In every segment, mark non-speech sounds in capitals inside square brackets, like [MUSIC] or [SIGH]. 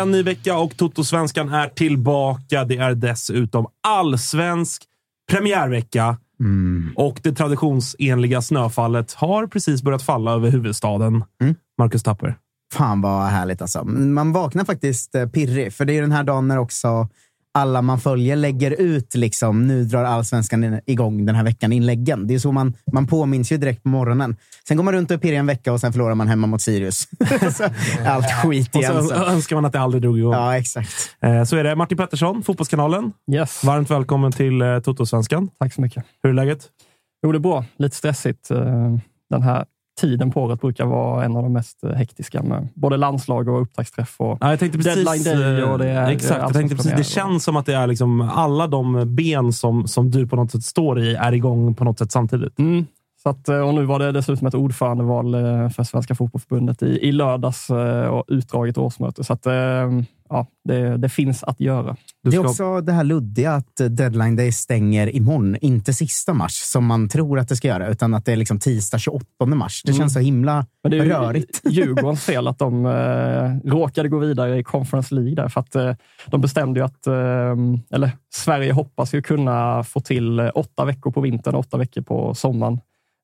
igen, ny vecka och Toto-svenskan är tillbaka. Det är dessutom allsvensk premiärvecka. Och det traditionsenliga snöfallet har precis börjat falla över huvudstaden. Marcus Tapper. Fan vad härligt alltså. Man vaknar faktiskt eh, pirrig, för det är den här dagen när också alla man följer lägger ut liksom, nu drar allsvenskan igång den här veckan, inläggen. Det är så man, man påminns ju direkt på morgonen. Sen går man runt och är pirrig en vecka och sen förlorar man hemma mot Sirius. [LAUGHS] allt skit Och igen. så Så. önskar man att det aldrig drog igång. Ja, exakt. Eh, Så är det. Martin Pettersson, Fotbollskanalen. Yes. Varmt välkommen till eh, Toto-svenskan. Tack så mycket. Hur är läget? Jo, det är bra. Lite stressigt. Eh, Den här tiden på året brukar vara en av de mest eh, hektiska med både landslag och upptaktsträff. Och Ja, jag tänkte precis, Deadline day och det är eh, Exakt, jag tänkte precis. Det känns som att det är liksom alla de ben som, som du på något sätt står i är igång på något sätt samtidigt. Mm. Så att, eh, och nu var det dessutom ett ordförandeval för Svenska Fotbollförbundet i, i lördags och utdraget årsmöte. Så att, ja, det, det finns att göra. Du Det är ska- också det här luddiga att deadline day stänger imorgon. Inte sista mars som man tror att det ska göra, utan att det är liksom tisdag 28 mars. Det Mm. känns så himla Men det är rörigt. [LAUGHS] Djurgårdens fel att de eh, råkade gå vidare i Conference League. Där, för att eh, de bestämde ju att, eh, eller Sverige hoppas ju kunna få till eh, åtta veckor på vintern och åtta veckor på sommaren.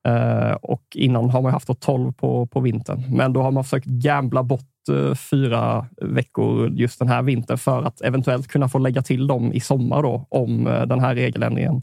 Eh, och innan har man haft då 12 på, på vintern. Men då har man försökt gambla bort fyra veckor just den här vintern för att eventuellt kunna få lägga till dem i sommar då, om eh, den här regeländringen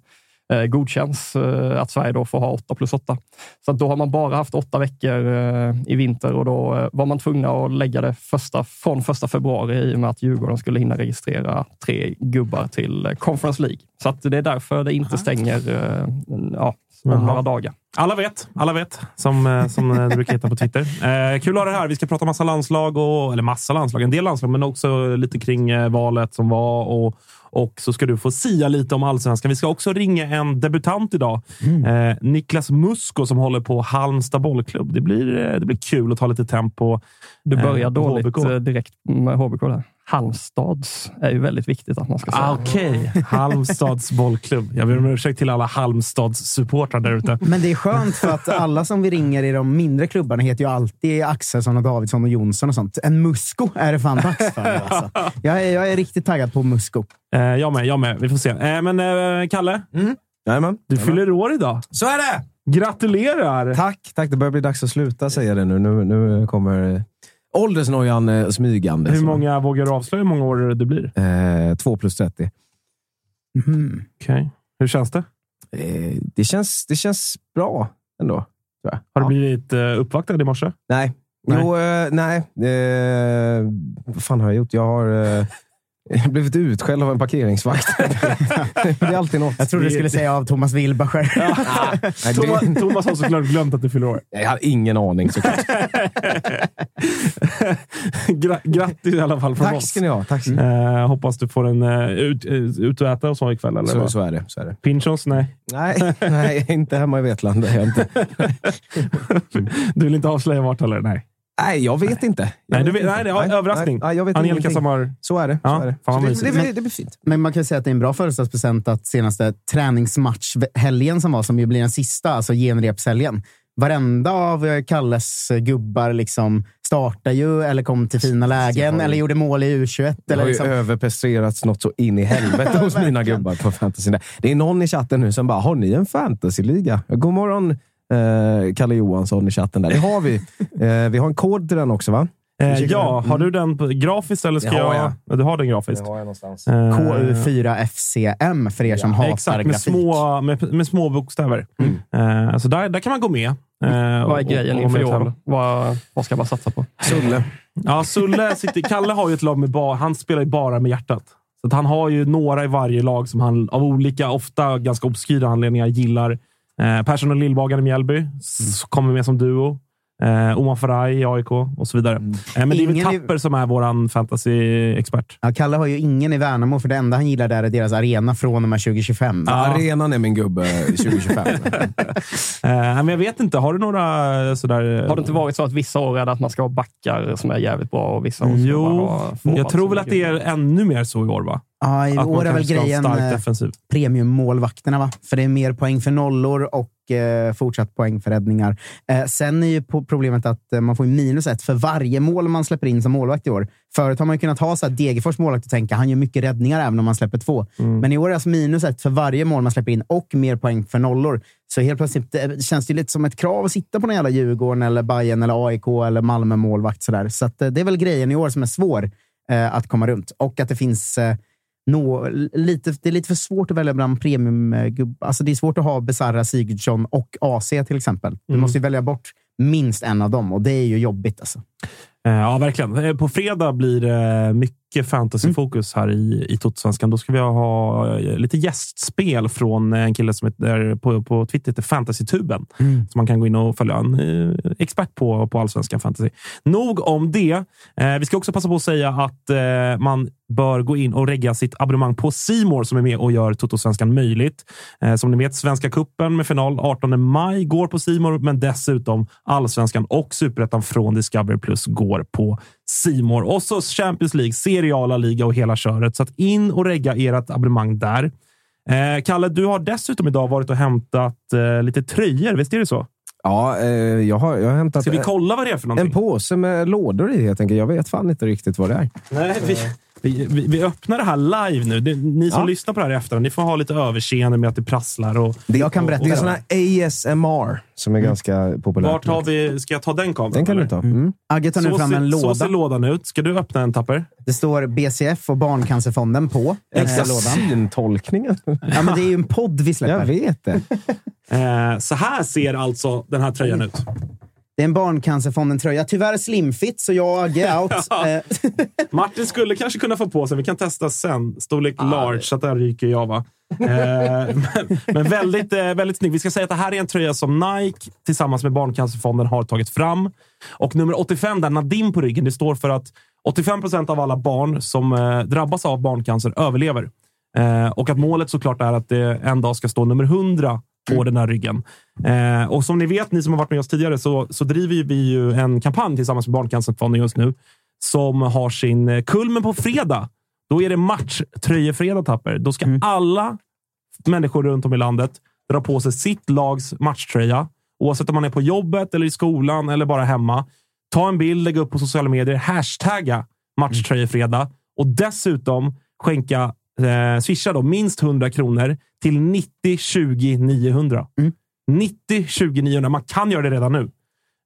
eh, godkänns. Eh, att Sverige då får ha 8 plus 8. Så då har man bara haft åtta veckor eh, i vinter och då eh, var man tvungna att lägga det första, från första februari i och med att Djurgården skulle hinna registrera tre gubbar till eh, Conference League. Så det är därför det inte stänger eh, ja, om Jaha. några dagar. Alla vet, alla vet, som, eh, som eh, det brukar heta på Twitter. Eh, kul att ha det här. Vi ska prata massa landslag, och, eller massa landslag, en del landslag, men också lite kring eh, valet som var. Och, och så ska du få sia lite om allsvenskan. Vi ska också ringa en debutant idag. Eh, Niklas Musko som håller på Halmstad bollklubb. Det blir, det blir kul att ta lite tempo. Du börjar Eh, dåligt HBK. direkt med HBK. Där. Halmstads är ju väldigt viktigt att man ska säga. Ah, Okej, [LAUGHS] Halmstads bollklubb. Jag ber om ursäkt till alla Halmstads supportrar där ute. Men det är skönt för att alla som vi ringer i de mindre klubbarna heter ju alltid Axelsson och Davidsson och Jonsson och sånt. En Musko är det fan dags för alltså. jag, är, jag är riktigt taggad på Musko. Eh, jag med, jag med. Vi får se. Eh, men eh, Kalle, Jajamän. du fyller år idag. Så är det! Gratulerar! Tack, tack. Det börjar bli dags att sluta säga det nu. Nu, nu kommer eh, åldersnojan eh, smygande. Hur så. många vågar du avslöja hur många år det blir? Eh, två plus 30. Mhm. Okej. Hur känns det? Eh, det, känns, det känns bra ändå. Tror jag. Har du Ja. blivit uh, uppvaktad i morse? Nej. Nej. Jo, eh, nej. Eh, vad fan har jag gjort? Jag har eh, blivit utskälld av en parkeringsvakt. [LAUGHS] det är alltid något. Jag trodde du skulle säga av Thomas Wilbacher. [LAUGHS] Nej, det- [LAUGHS] Thomas, Thomas har såklart glömt att du fyller år. Jag har ingen aning såklart. Gra grattis i alla fall från Tack oss. ska ni ha. Tack ska ni ha. Eh, hoppas du får en uh, ut, uh, ut och äta och så ikväll. Eller Så, så är det. Så är det. Pinchos? Nej. Nej, nej, inte hemma i Vetlanda. Jag, inte. Du vill inte avslöja vart heller? Nej. Nej, jag vet inte. Jag Nej, du vet inte. nej, det är överraskning. Nej, jag vet Angelica ingenting. som har... Så är det. Ja, så är det. fan Så det, det, det, det blir fint. Men man kan säga att det är en bra födelsedagspresent att senaste träningsmatchhelgen som var, som ju blir den sista, alltså genrepshelgen. Varenda av eh, Kalles gubbar liksom startar ju eller kom till fina lägen ju- eller gjorde mål i U21. Det har ju liksom, överpresterats något så in i helvete [LAUGHS] hos mina gubbar på fantasy. Det är någon i chatten nu som bara, har ni en fantasyliga? God morgon, eh, Kalle Johansson i chatten. där. Det har vi. [LAUGHS] Eh, vi har en kod till den också, va? Eh, ja, har du den på- grafiskt eller ska Det har jag... jag. Ja, Du har den grafiskt. har jag någonstans. Eh, KU4FCM för er som hatar Exakt, med grafik. små, med, med små bokstäver. Eh, så där, där kan man gå med. Eh, Vad är grejen inför i år? Vad, vad ska man satsa på? Sulle. Ja, Sulle sitter, Kalle har ju ett lag med bara... Han spelar ju bara med hjärtat. Så att han har ju några i varje lag som han av olika, ofta ganska obskyra anledningar gillar. Eh, Persson och Lillbagaren i Mjällby s- kommer med som duo. Eh, Omar Faraj i AIK och så vidare. Eh, men det är väl Ingen i- Tapper som är vår fantasy-expert. Ja, Kalle har ju ingen i Värnamo, för det enda han gillar där är deras arena från och med 2025. Ja. Arenan är min gubbe 2025. [LAUGHS] Eh, men jag vet inte. Har du några eh, sådär... Har det inte varit så att vissa år är det att man ska ha backar som är jävligt bra och vissa år ska man Jo, ha forward jag tror väl att det är ännu mer så i år, va? Ja, i Att år är väl grejen eh, premiummålvakterna, va? För det är mer poäng för nollor och eh, fortsatt poäng för räddningar. Eh, sen är ju problemet att eh, man får minus ett för varje mål man släpper in som målvakt i år. Förut har man kunnat ha så Degerfors målvakt och tänka han gör mycket räddningar även om man släpper två. Men i år är det alltså minus ett för varje mål man släpper in och mer poäng för nollor. Så helt plötsligt eh, känns det lite som ett krav att sitta på någon jävla Djurgården, eller Bayern eller AIK eller Malmö-målvakt. sådär. Så att, eh, det är väl grejen i år som är svår att komma runt. Och att det finns nå, lite, det är lite för svårt att välja bland premium Alltså det är svårt att ha Besara, Sigurdsson och AC till exempel. Du Mm. måste välja bort minst en av dem och det är ju jobbigt. Alltså. Eh, Ja, verkligen. Eh, På fredag blir det mycket fantasyfokus här i, i Totosvenskan. Då ska vi ha eh, lite gästspel från en kille som heter, på, på Twitter heter Fantasytuben. Som man kan gå in och följa. En expert på, på allsvenskan fantasy. Nog om det. Vi ska också passa på att säga att man bör gå in och regga sitt abonnemang på Simor som är med och gör Totosvenskan möjligt. Eh, som ni vet, Svenska Kuppen med final 18 maj går på Simor, men dessutom Allsvenskan och Superettan från Discovery Plus går på Simor. Och så Champions League, Serie A, La Liga och hela köret. Så att in och regga ert abonnemang där. Eh, Kalle, du har dessutom idag varit och hämtat eh, lite tröjor. Visst är det så? Ja, eh, jag, har, jag har hämtat Ska vi kolla vad det är för en någonting? påse med lådor i helt enkelt. Jag vet fan inte riktigt vad det är. Nej, vi, vi, vi, vi öppnar det här live nu. Det, ni som Ja. lyssnar på det här i efterhand, ni får ha lite överseende med att det prasslar. Och, Jag kan berätta Det är det. sån här ASMR som är ganska populärt. vart har vi... Ska jag ta den kameran? Den kan du eller? ta. Mm. Agge tar nu Så, fram en ser, så ser låda. lådan ut. Ska du öppna en, Tapper? Det står BCF och Barncancerfonden på Extra lådan. syntolkningen. Ja, men det är ju en podd vi Jag släpper. vet det. Eh, så här ser alltså den här tröjan ut. Det är en Barncancerfonden-tröja. Tyvärr slimfit, så jag är out. [LAUGHS] Eh, [LAUGHS] Martin skulle kanske kunna få på sig. Vi kan testa sen. Storlek large, så att där ryker jag. Va? Eh, [LAUGHS] men men väldigt, eh, väldigt snygg. Vi ska säga att det här är en tröja som Nike tillsammans med Barncancerfonden har tagit fram. Och nummer 85, där Nadim på ryggen, det står för att 85 procent av alla barn som drabbas av barncancer överlever. Och att målet såklart är att det en dag ska stå nummer 100 på den här ryggen. Eh, och som ni vet, ni som har varit med oss tidigare, så, så driver vi ju en kampanj tillsammans med Barncancerfonden just nu som har sin eh, kulmen på fredag. Då är det matchtröjefredag, Tapper. Då ska alla människor runt om i landet dra på sig sitt lags matchtröja. Oavsett om man är på jobbet, eller i skolan eller bara hemma. Ta en bild, lägga upp på sociala medier, hashtagga matchtröjefredag och dessutom skänka, eh, swisha då minst 100 kronor till 90 20 900. 90 20 900. Man kan göra det redan nu.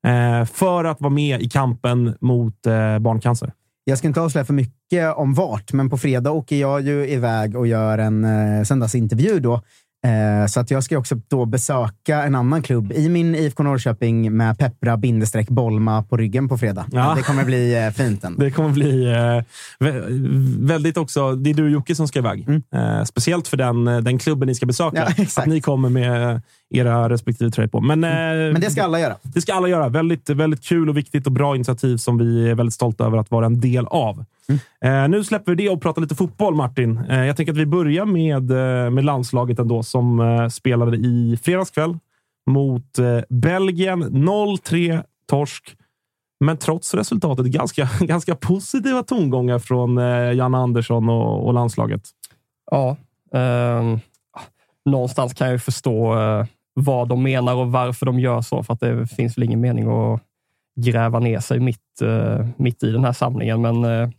Eh, för att vara med i kampen mot eh, barncancer. Jag ska inte avslöja för mycket om vart, men på fredag åker jag ju iväg och gör en eh, söndagsintervju då. Eh, så att jag ska också då besöka en annan klubb i min IFK Norrköping med Peppra bindestreck Bolma på ryggen på fredag. Ja. Det kommer bli eh, fint. ändå. Det kommer bli eh, vä- väldigt också... Det är du och Jocke som ska iväg. Eh, speciellt för den, den klubben ni ska besöka. Ja, [LAUGHS] att ni kommer med era respektive tröjor på. Men, eh, Men det ska alla göra. det ska alla göra. Väldigt, väldigt kul och viktigt och bra initiativ som vi är väldigt stolta över att vara en del av. Eh, nu släpper vi det och pratar lite fotboll, Martin. Eh, jag tänker att vi börjar med, med landslaget ändå, som eh, spelade i fredags kväll mot Belgien. 0-3 torsk. Men trots resultatet ganska, [LAUGHS] ganska positiva tongångar från eh, Janne Andersson och, och landslaget. Ja, ehm, någonstans kan jag ju förstå eh, vad de menar och varför de gör så, för att det finns väl ingen mening att gräva ner sig mitt, eh, mitt i den här samlingen. Men eh,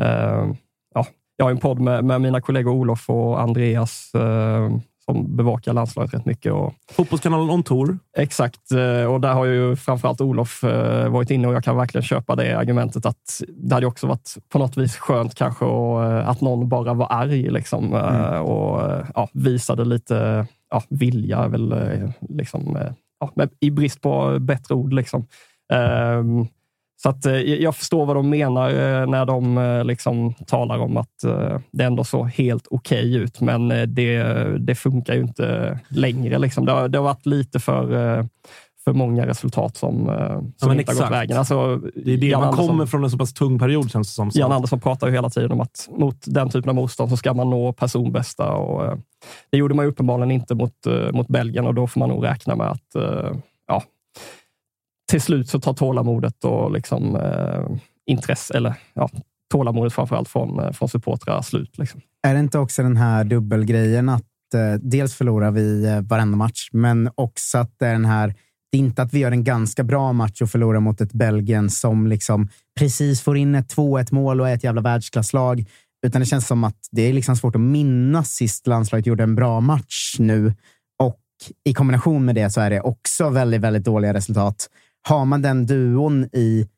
eh, ja, jag har en podd med, med mina kollegor Olof och Andreas som bevakar landslaget rätt mycket. Och, Fotbollskanalen On Tour. Exakt, och där har ju framförallt Olof varit inne och jag kan verkligen köpa det argumentet att det hade också varit på något vis skönt kanske och, att någon bara var arg liksom, eh, och ja, visade lite ja, vilja, är väl, eh, liksom, eh, ja, i brist på bättre ord. Liksom. Ehm, så att, eh, jag förstår vad de menar när de liksom talar om att det ändå såg helt okej ut, men det, det funkar ju inte längre. Liksom. Det, har, det har varit lite för, för många resultat som, eh, som men inte har gått vägen. Alltså, Det är det. Jan Man Andersson- kommer från en så pass tung period känns det som. Så. Jan Andersson pratar ju hela tiden om att mot den typen av motstånd så ska man nå personbästa. Och, eh, det gjorde man ju uppenbarligen inte mot, eh, mot Belgien och då får man nog räkna med att eh, ja, till slut så tar tålamodet och liksom, eh, intresse, eller ja, tålamodet framförallt från, från supportrar slut. Liksom. Är det inte också den här dubbelgrejen att eh, dels förlorar vi eh, varenda match, men också att det är den här det är inte att vi gör en ganska bra match och förlorar mot ett Belgien som liksom precis får in ett 2-1 mål och är ett jävla världsklasslag. Utan det känns som att det är liksom svårt att minnas sist landslaget gjorde en bra match nu. Och i kombination med det så är det också väldigt, väldigt dåliga resultat. Har man den duon i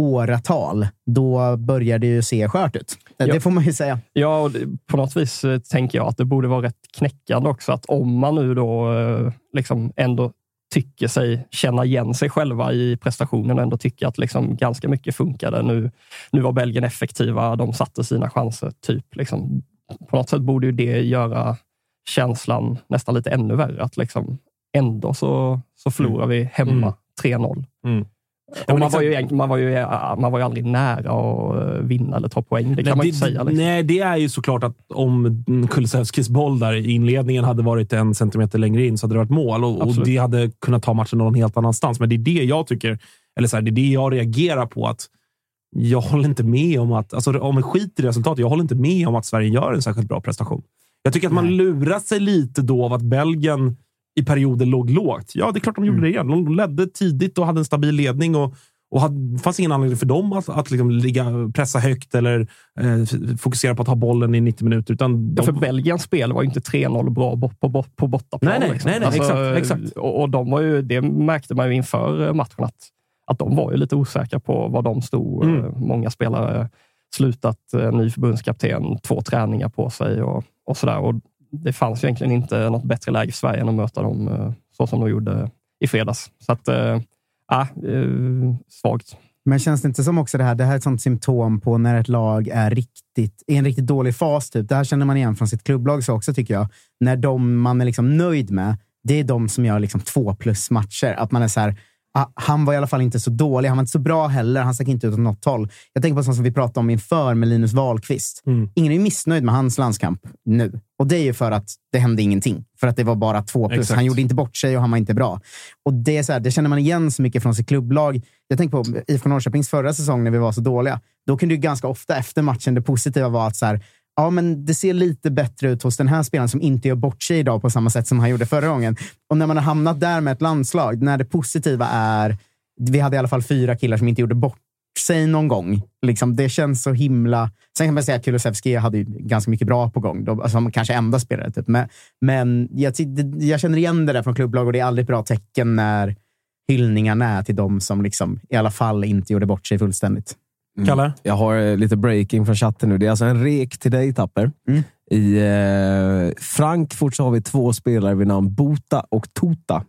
åratal, då börjar det ju se skört ut. Det Ja. får man ju säga. Ja, och på något vis eh, tänker jag att det borde vara rätt knäckande också att om man nu då eh, liksom ändå tycker sig känna igen sig själva i prestationen och ändå tycker att liksom ganska mycket funkade. Nu, nu var Belgien effektiva, de satte sina chanser. typ. Liksom. På något sätt borde ju det göra känslan nästan lite ännu värre. Att liksom ändå så, så förlorar vi hemma 3-0. Mm. Och man, liksom- var ju, man, var ju, man var ju aldrig nära att eh, vinna eller ta poäng. Det kan Nej, man ju inte säga. Liksom. Nej, det är ju såklart att om Kulusevskis boll där i inledningen hade varit en centimeter längre in så hade det varit mål och, och det hade kunnat ta matchen någon helt annanstans. Men det är det jag tycker, eller så här, det är det jag reagerar på. att Jag håller inte med om att, alltså om vi skiter i resultatet, jag håller inte med om att Sverige gör en särskilt bra prestation. Jag tycker att man Nej. lurar sig lite då av att Belgien i perioder låg lågt. Ja, det är klart de gjorde det igen. De ledde tidigt och hade en stabil ledning. och och hade, fanns ingen anledning för dem att, att liksom ligga, pressa högt eller eh, fokusera på att ha bollen i 90 minuter. Utan Ja, de, för Belgiens spel var ju inte 3-0 bra på, bo- på bortaplan. Nej, nej, liksom. nej, nej, exakt, exakt. Och, och de var ju, det märkte man ju inför matchen att, att de var ju lite osäkra på var de stod. Mm. Eh, Många spelare slutat eh, ny förbundskapten, två träningar på sig och, och sådär. Och det fanns egentligen inte något bättre läge för Sverige än att möta dem eh, så som de gjorde i fredags. Så att, äh, äh, svagt. Men känns det inte som också det här, det här är ett sånt symptom på när ett lag är riktigt, i en riktigt dålig fas. Typ. Det här känner man igen från sitt klubblag så också, tycker jag. När de man är liksom nöjd med, det är de som gör liksom två plus matcher. Att man är så här, han var i alla fall inte så dålig, han var inte så bra heller, han stack inte ut åt något håll. Jag tänker på sånt som vi pratade om inför med Linus Wahlqvist. Mm. Ingen är missnöjd med hans landskamp nu. Och det är ju för att det hände ingenting. För att det var bara två plus. Exakt. Han gjorde inte bort sig och han var inte bra. Och det, är så här, det känner man igen så mycket från sitt klubblag. Jag tänker på IFK Norrköpings förra säsong när vi var så dåliga. Då kunde ju ganska ofta efter matchen det positiva vara att så här, ja, men det ser lite bättre ut hos den här spelaren som inte gör bort sig idag på samma sätt som han gjorde förra gången. Och när man har hamnat där med ett landslag, när det positiva är vi hade i alla fall fyra killar som inte gjorde bort sig någon gång. Liksom, det känns så himla... Sen kan man säga att Kulusevski hade ju ganska mycket bra på gång. Alltså, som kanske enda spelare. Typ. Men, men jag, jag känner igen det där från klubblag och det är aldrig ett bra tecken när hyllningarna är till de som liksom, i alla fall inte gjorde bort sig fullständigt. Kalle? Jag har eh, lite breaking från chatten nu. Det är alltså en rek till dig, Tapper. Mm. I eh, Frankfurt så har vi två spelare vid namn Bota och Tota.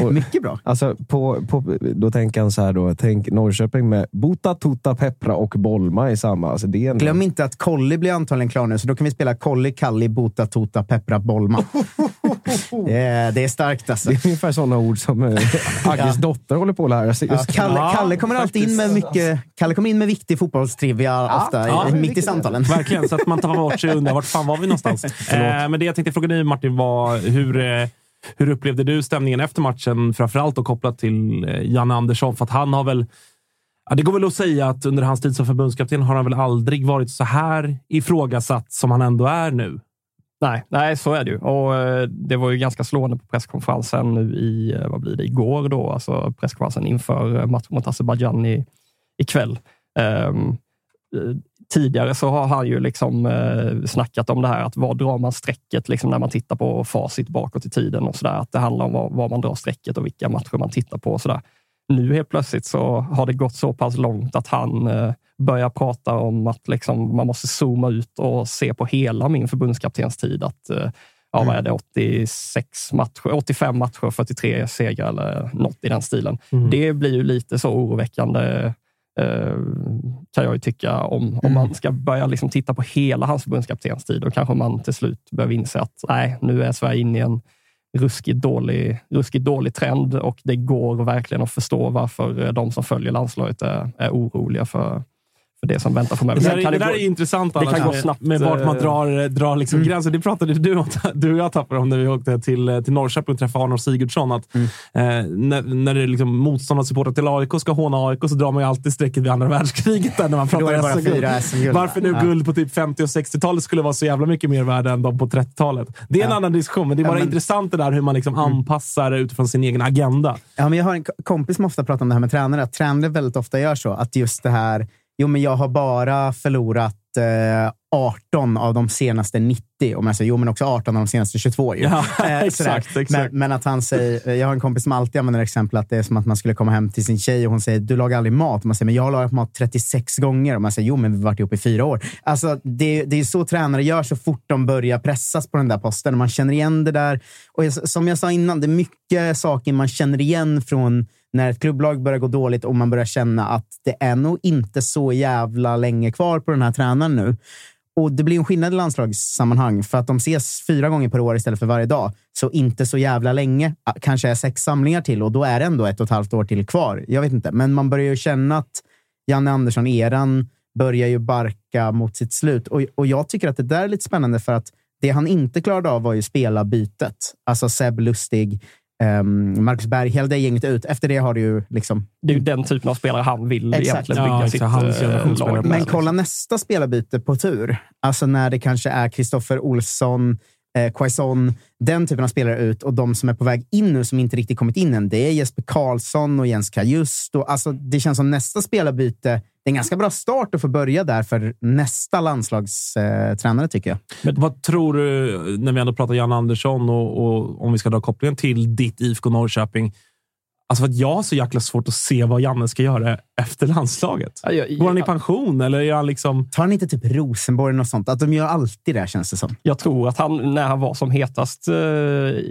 Och- Mycket bra. Alltså, på, på, då tänker han så här, då, tänk Norrköping med Bota, Tota, Peppra och Bolma i samma. Alltså, det är en, Glöm inte att Colli blir antagligen klar nu, så då kan vi spela Colli, Kalli, Bota, Tota, Peppra, Bolma. [LAUGHS] det, är, det är starkt alltså. Det är ungefär sådana ord som eh, [LAUGHS] Agges dotter håller på att lära sig. Ja, Just. Kalle, Ja, Kalle kommer alltid in med mycket, Kalle kommer in med viktig fotbollstrivia ofta, ja, i, det är mitt i samtalen. Verkligen, så att man tar bort sig och undrar vart fan var vi någonstans. [LAUGHS] eh, men det jag tänkte fråga dig Martin var hur, eh, hur upplevde du stämningen efter matchen? Framförallt och kopplat till eh, Janne Andersson, för att han har väl Ja, det går väl att säga att under hans tid som förbundskapten har han väl aldrig varit så här ifrågasatt som han ändå är nu. Nej, nej, så är det ju. Och eh, det var ju ganska slående på presskonferensen nu i, eh, vad blir det, igår då, alltså presskonferensen inför matchen mot Azerbajdzjan i, ikväll. Um, ehm, tidigare så har han ju liksom eh, snackat om det här att var drar man strecket liksom när man tittar på facit bakåt i tiden och sådär. Att det handlar om var, var man drar strecket och vilka matcher man tittar på och sådär. Nu helt plötsligt så har det gått så pass långt att han eh, börjar prata om att liksom, man måste zooma ut och se på hela min förbundskaptenstid. Att, eh, ja, vad är det, 86 matcher, 85 matcher, 43 segrar eller något i den stilen. Mm. Det blir ju lite så oroväckande eh, kan jag ju tycka. Om, om man ska börja liksom titta på hela hans förbundskaptenstid, då kanske man till slut behöver inse att nej, nu är Sverige inne i en ruskigt dålig, ruskigt dålig trend och det går verkligen att förstå varför de som följer landslaget är, är oroliga för, för det som väntar framöver. Det Sen där, är, det där gå- är intressant det kan gå snabbt, med vart man eh, drar, drar liksom Mm. gränsen. Det pratade du, och- [LAUGHS] du och jag tappade om när vi åkte till, till Norrköping och träffade Arnold Sigurdsson. Att, Mm. eh, när, när det är liksom motståndarsupportrar till AIK ska håna AIK så drar man ju alltid strecket vid andra världskriget där när man det pratar SM-guld. Varför nu Ja. guld på typ 50 och 60-talet skulle vara så jävla mycket mer värde än de på 30-talet. Det är en Ja. annan diskussion, men det är Ja, bara men- intressant det där hur man liksom anpassar utifrån sin egen agenda. Ja, men jag har en ko- kompis som ofta pratar om det här med tränare. Att tränare väldigt ofta gör så. Att just det här, jo men jag har bara förlorat eh, 18 av de senaste 90. Och man säger, jo men också 18 av de senaste 22 ju. Ja, Eh, [LAUGHS] exakt, exakt. Men, men att han säger, eh, jag har en kompis som alltid använder exempel att det är som att man skulle komma hem till sin tjej och hon säger, du lagar aldrig mat. Och man säger, men jag har lagat mat 36 gånger. Och man säger, jo men vi har varit ihop i fyra år. Alltså, det, det är så tränare gör så fort de börjar pressas på den där posten. Man känner igen det där. Och jag- som jag sa innan, det är mycket saker man känner igen från när ett klubblag börjar gå dåligt och man börjar känna att det är nog inte så jävla länge kvar på den här tränaren nu. Och det blir en skillnad i landslagssammanhang för att de ses fyra gånger per år istället för varje dag. Så inte så jävla länge. Ah, kanske är sex samlingar till och då är det ändå ett och ett halvt år till kvar. Jag vet inte, men man börjar ju känna att Janne Andersson-eran börjar ju barka mot sitt slut. Och, och jag tycker att det där är lite spännande för att det han inte klarade av var ju spela bytet. Alltså Seb Lustig, um, Marcus Berg, hela det gänget ut. Efter det har det ju liksom Det är ju den typen av spelare han vill Exakt. egentligen Ja, bygga exakt. sitt Hans eh, lag. Men kolla nästa spelarbyte på tur. Alltså när det kanske är Kristoffer Olsson, eh, Quaison, den typen av spelare ut och de som är på väg in nu som inte riktigt kommit in än. Det är Jesper Karlsson och Jens Kajust. Och, alltså, det känns som nästa spelarbyte. Det är en ganska bra start att få börja där för nästa landslagstränare, tycker jag. Men vad tror du, när vi ändå pratar Jan Andersson och, och om vi ska dra kopplingen till ditt IFK Norrköping. Alltså för att jag har så jäkla svårt att se vad Janne ska göra efter landslaget. Ja, jag- Går han i pension eller är han liksom... Tar han inte typ Rosenborg något sånt? Att de gör alltid det, känns det som. Jag tror att han, när han var som hetast eh,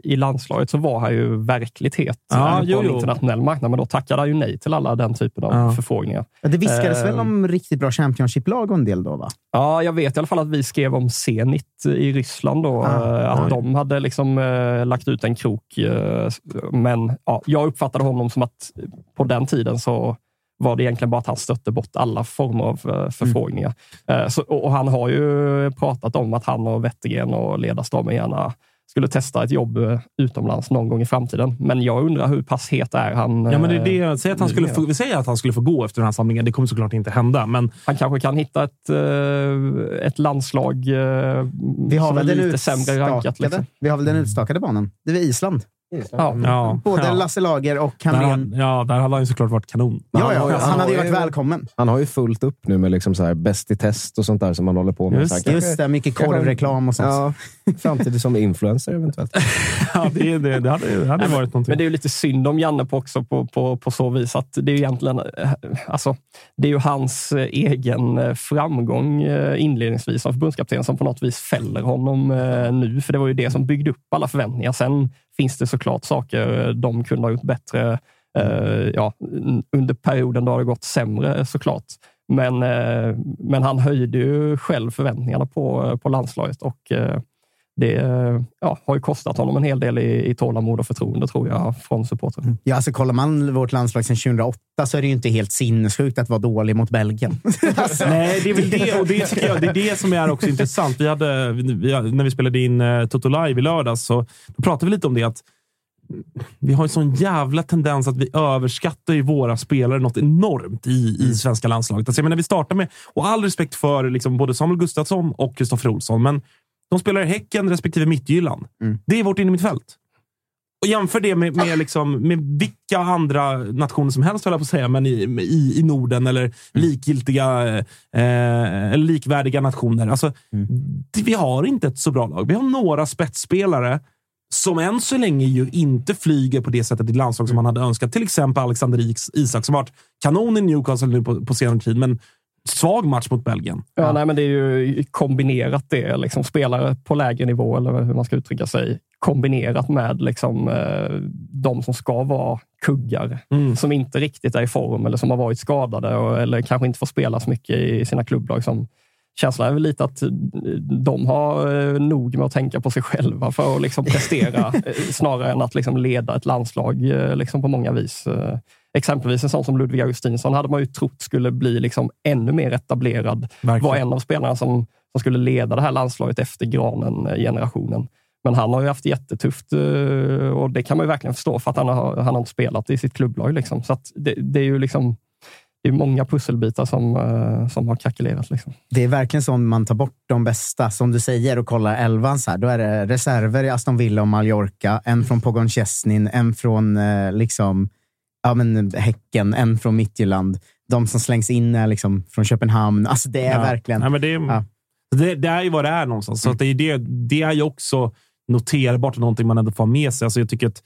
i landslaget så var han ju verkligt het Ja, eh, på jo, en internationell marknad. Men då tackade han ju nej till alla den typen av Ja. förfrågningar. Ja, Det viskades Eh. väl om riktigt bra Championship-lag och en del då, va? Ja, jag vet i alla fall att vi skrev om Zenit i Ryssland. Då, Ah, eh, att de hade liksom, eh, lagt ut en krok. Eh, men ja, jag uppfattade honom som att på den tiden så var det egentligen bara att han stötte bort alla former av eh, förfrågningar. Eh, så, och, han har ju pratat om att han och Wettergren och ledarstaben gärna skulle testa ett jobb eh, utomlands någon gång i framtiden. Men jag undrar hur pass het är han? Ja, men det är eh, det. Säg att han skulle få, vi säger att han skulle få gå efter den här samlingen. Det kommer såklart inte hända, men Han kanske kan hitta ett, eh, ett landslag eh, Vi har som väl är den lite sämre rankat. Liksom. vi har väl den utstakade banan. Det är Island. Ja. ja. Både ja. Lasse Lager och Hamrén. han- ja, där hade han ju såklart varit kanon. Ja, Han ja, ju- han, han hade ju varit ju- välkommen. Han har ju fullt upp nu med liksom så här bäst i test och sånt där som man håller på med. Just så här, Just det, mycket korvreklam och sånt. Ja, framtid som influencer eventuellt. [LAUGHS] Ja, det, det, det hade, det hade varit någonting. Men det är ju lite synd om Janne på också på, på, på så vis att det är ju egentligen eh, alltså, det är ju hans eh, egen eh, framgång inledningsvis som förbundskapten som på något vis fäller honom nu. För det var ju det som byggde upp alla förväntningar. Sen finns det såklart saker eh, de kunde ha gjort bättre eh, ja, under perioden då har det gått sämre eh, såklart. Men, eh, men han höjde ju själv förväntningarna på, eh, på landslaget och eh, det eh, ja, har ju kostat honom en hel del i, i tålamod och förtroende tror jag från supportrar. Ja, alltså, kollar man vårt landslag sedan 2008 så är det ju inte helt sinnessjukt att vara dålig mot Belgien. [LAUGHS] alltså, Nej, det är väl det. Och det, tycker jag, det är det som är också intressant. Vi hade, vi, när vi spelade in uh, Toto Live i lördags så då pratade vi lite om det. att vi har en sån jävla tendens att vi överskattar ju våra spelare något enormt i, i svenska landslaget. Alltså jag menar, vi startar med, och all respekt för liksom både Samuel Gustafsson och Kristoffer Olsson, men de spelar i Häcken respektive Mittjylland. Mm. Det är vårt innermittfält. Och jämför det med, med, liksom, med vilka andra nationer som helst, höll jag på att säga, men i, i, i Norden eller likgiltiga eh, likvärdiga nationer. Alltså, det, vi har inte ett så bra lag. Vi har några spetsspelare som än så länge ju inte flyger på det sättet i landslag som man hade önskat. Till exempel Alexander Is- Isak som varit kanon i Newcastle nu på, på senare tid, men svag match mot Belgien. Ja, Nej, men det är ju kombinerat det. Liksom, spelare på lägre nivå, eller hur man ska uttrycka sig, kombinerat med liksom, eh, de som ska vara kuggar, Mm. som inte riktigt är i form eller som har varit skadade och, eller kanske inte får spela så mycket i sina klubblag. Som, känslan är väl lite att eh, de har eh, nog med att tänka på sig själva för att liksom prestera [LAUGHS] snarare än att liksom leda ett landslag liksom på många vis. Eh, exempelvis en sån som Ludvig Augustinsson hade man ju trott skulle bli liksom ännu mer etablerad. Verkligen. Var en av spelarna som, som skulle leda det här landslaget efter Granen-generationen. Men han har ju haft jättetufft eh, och det kan man ju verkligen förstå för att han har, han har inte spelat i sitt klubblag. Liksom. Så det, det är ju liksom det är många pusselbitar som, eh, som har krackelerat. Liksom. Det är verkligen så om man tar bort de bästa, som du säger, och kollar elvan. Så här, då är det reserver i Aston Villa och Mallorca. En från Pogon Chesnin, en från eh, liksom, ja, men, Häcken, en från Midtjylland. De som slängs in är liksom från Köpenhamn. Alltså det är Ja. verkligen... Nej, men det, Ja. det, det är ju vad det är någonstans. Så att det, är det, det är ju också noterbart och någonting man ändå får med sig. Alltså jag tycker att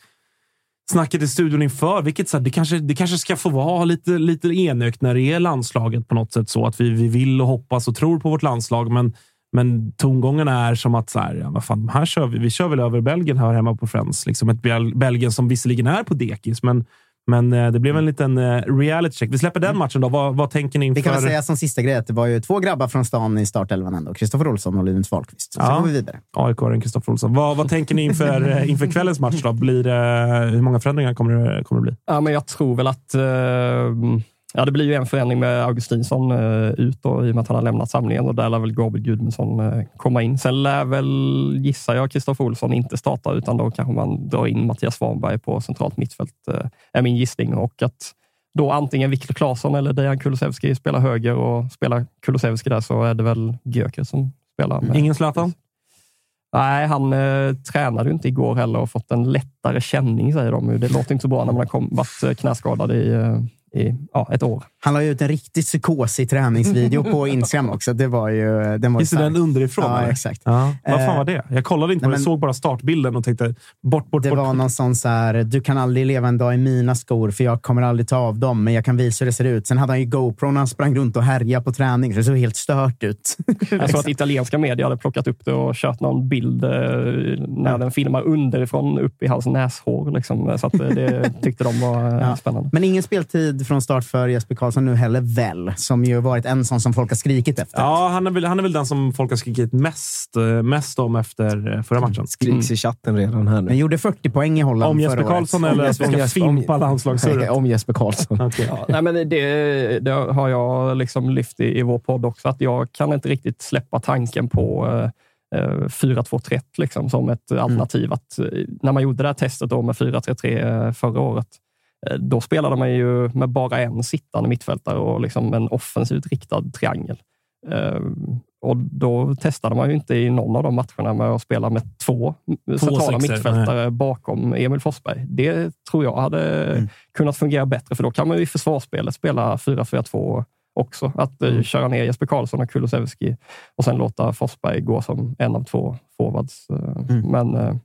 snacket i studion inför, vilket så här, det, kanske, det kanske ska få vara lite, lite enögt när det är landslaget på något sätt. så Att vi, vi vill och hoppas och tror på vårt landslag, men, men tongången är som att så här, ja, vad fan, här kör vi, vi kör väl över Belgien här hemma på Friends. Liksom ett Bel- Belgien som visserligen är på dekis, men, men eh, det blev en liten eh, reality check. Vi släpper den matchen då. Vad, vad tänker ni inför? Vi kan väl säga som sista grej att det var ju två grabbar från stan i startelvan ändå. Kristoffer Olsson och Linus Wahlqvist. Så Ja. går vi vidare. AIK-aren Kristoffer Olsson. Vad, vad tänker ni inför, [LAUGHS] eh, inför kvällens match? Då? Blir det, hur många förändringar kommer det, kommer det bli? Ja, men jag tror väl att eh, ja, det blir ju en förändring med Augustinsson eh, ut då, i och med att han har lämnat samlingen och där lär väl Gabriel Gudmundsson eh, komma in. Sen lär väl, gissar jag, Kristoffer Olsson inte starta utan då kanske man drar in Mattias Svanberg på centralt mittfält, eh, är min gissning. Och att då antingen Viktor Claesson eller Dejan Kulusevski spelar höger och spelar Kulusevski där så är det väl Gyökeres som spelar. Med. Ingen Zlatan? Nej, han eh, tränade ju inte igår heller och fått en lättare känning säger de. Det låter inte så bra när man har kom, varit knäskadad i, eh, i ja, ett år. Han la ut en riktigt psykosig träningsvideo på [LAUGHS] Instagram också. Det var ju... Den var ju Visst är den underifrån? Ja, eller? exakt. Ja. Vad fan Eh, var det? Jag kollade inte nej, det. Jag men- såg bara startbilden och tänkte bort, bort, Det bort. var någon sån så här, du kan aldrig leva en dag i mina skor för jag kommer aldrig ta av dem, men jag kan visa hur det ser ut. Sen hade han ju GoPro när han sprang runt och härjade på träning, så det såg helt stört ut. [LAUGHS] Jag såg att italienska medier hade plockat upp det och kört någon bild eh, när den filmar underifrån upp i hans näshår. Liksom. Så att eh, det [LAUGHS] tyckte de var Ja. spännande. Men ingen speltid från start för Jesper Karlsson nu heller väl, som ju varit en sån som folk har skrikit efter. Ja, han är, väl, han är väl den som folk har skrikit mest, eh, mest om efter eh, förra matchen. Skriks i chatten redan här Men nu. gjorde 40 poäng i Holland Om Jesper. Karlsson eller att vi ska Jesper- om- fimpa landslagssurret? [LAUGHS] Om Jesper Karlsson. Okej. Ja, nej, men det, det har jag liksom lyft i, i vår podd också, att jag kan inte riktigt släppa tanken på eh, eh, 4-2-3 liksom, som ett alternativ. Att, eh, när man gjorde det här testet då med 4-3-3 förra året, eh, då spelade man ju med bara en sittande mittfältare och liksom en offensivt riktad triangel. Eh, och då testade man ju inte i någon av de matcherna med att spela med två, centrala sexor, mittfältare bakom Emil Forsberg. Det tror jag hade Mm. kunnat fungera bättre, för då kan man ju i försvarsspelet spela 4-4-2 också. Att eh, Mm. köra ner Jesper Karlsson och Kulusevski och sen låta Forsberg gå som en av två forwards. Eh, Mm. Men eh,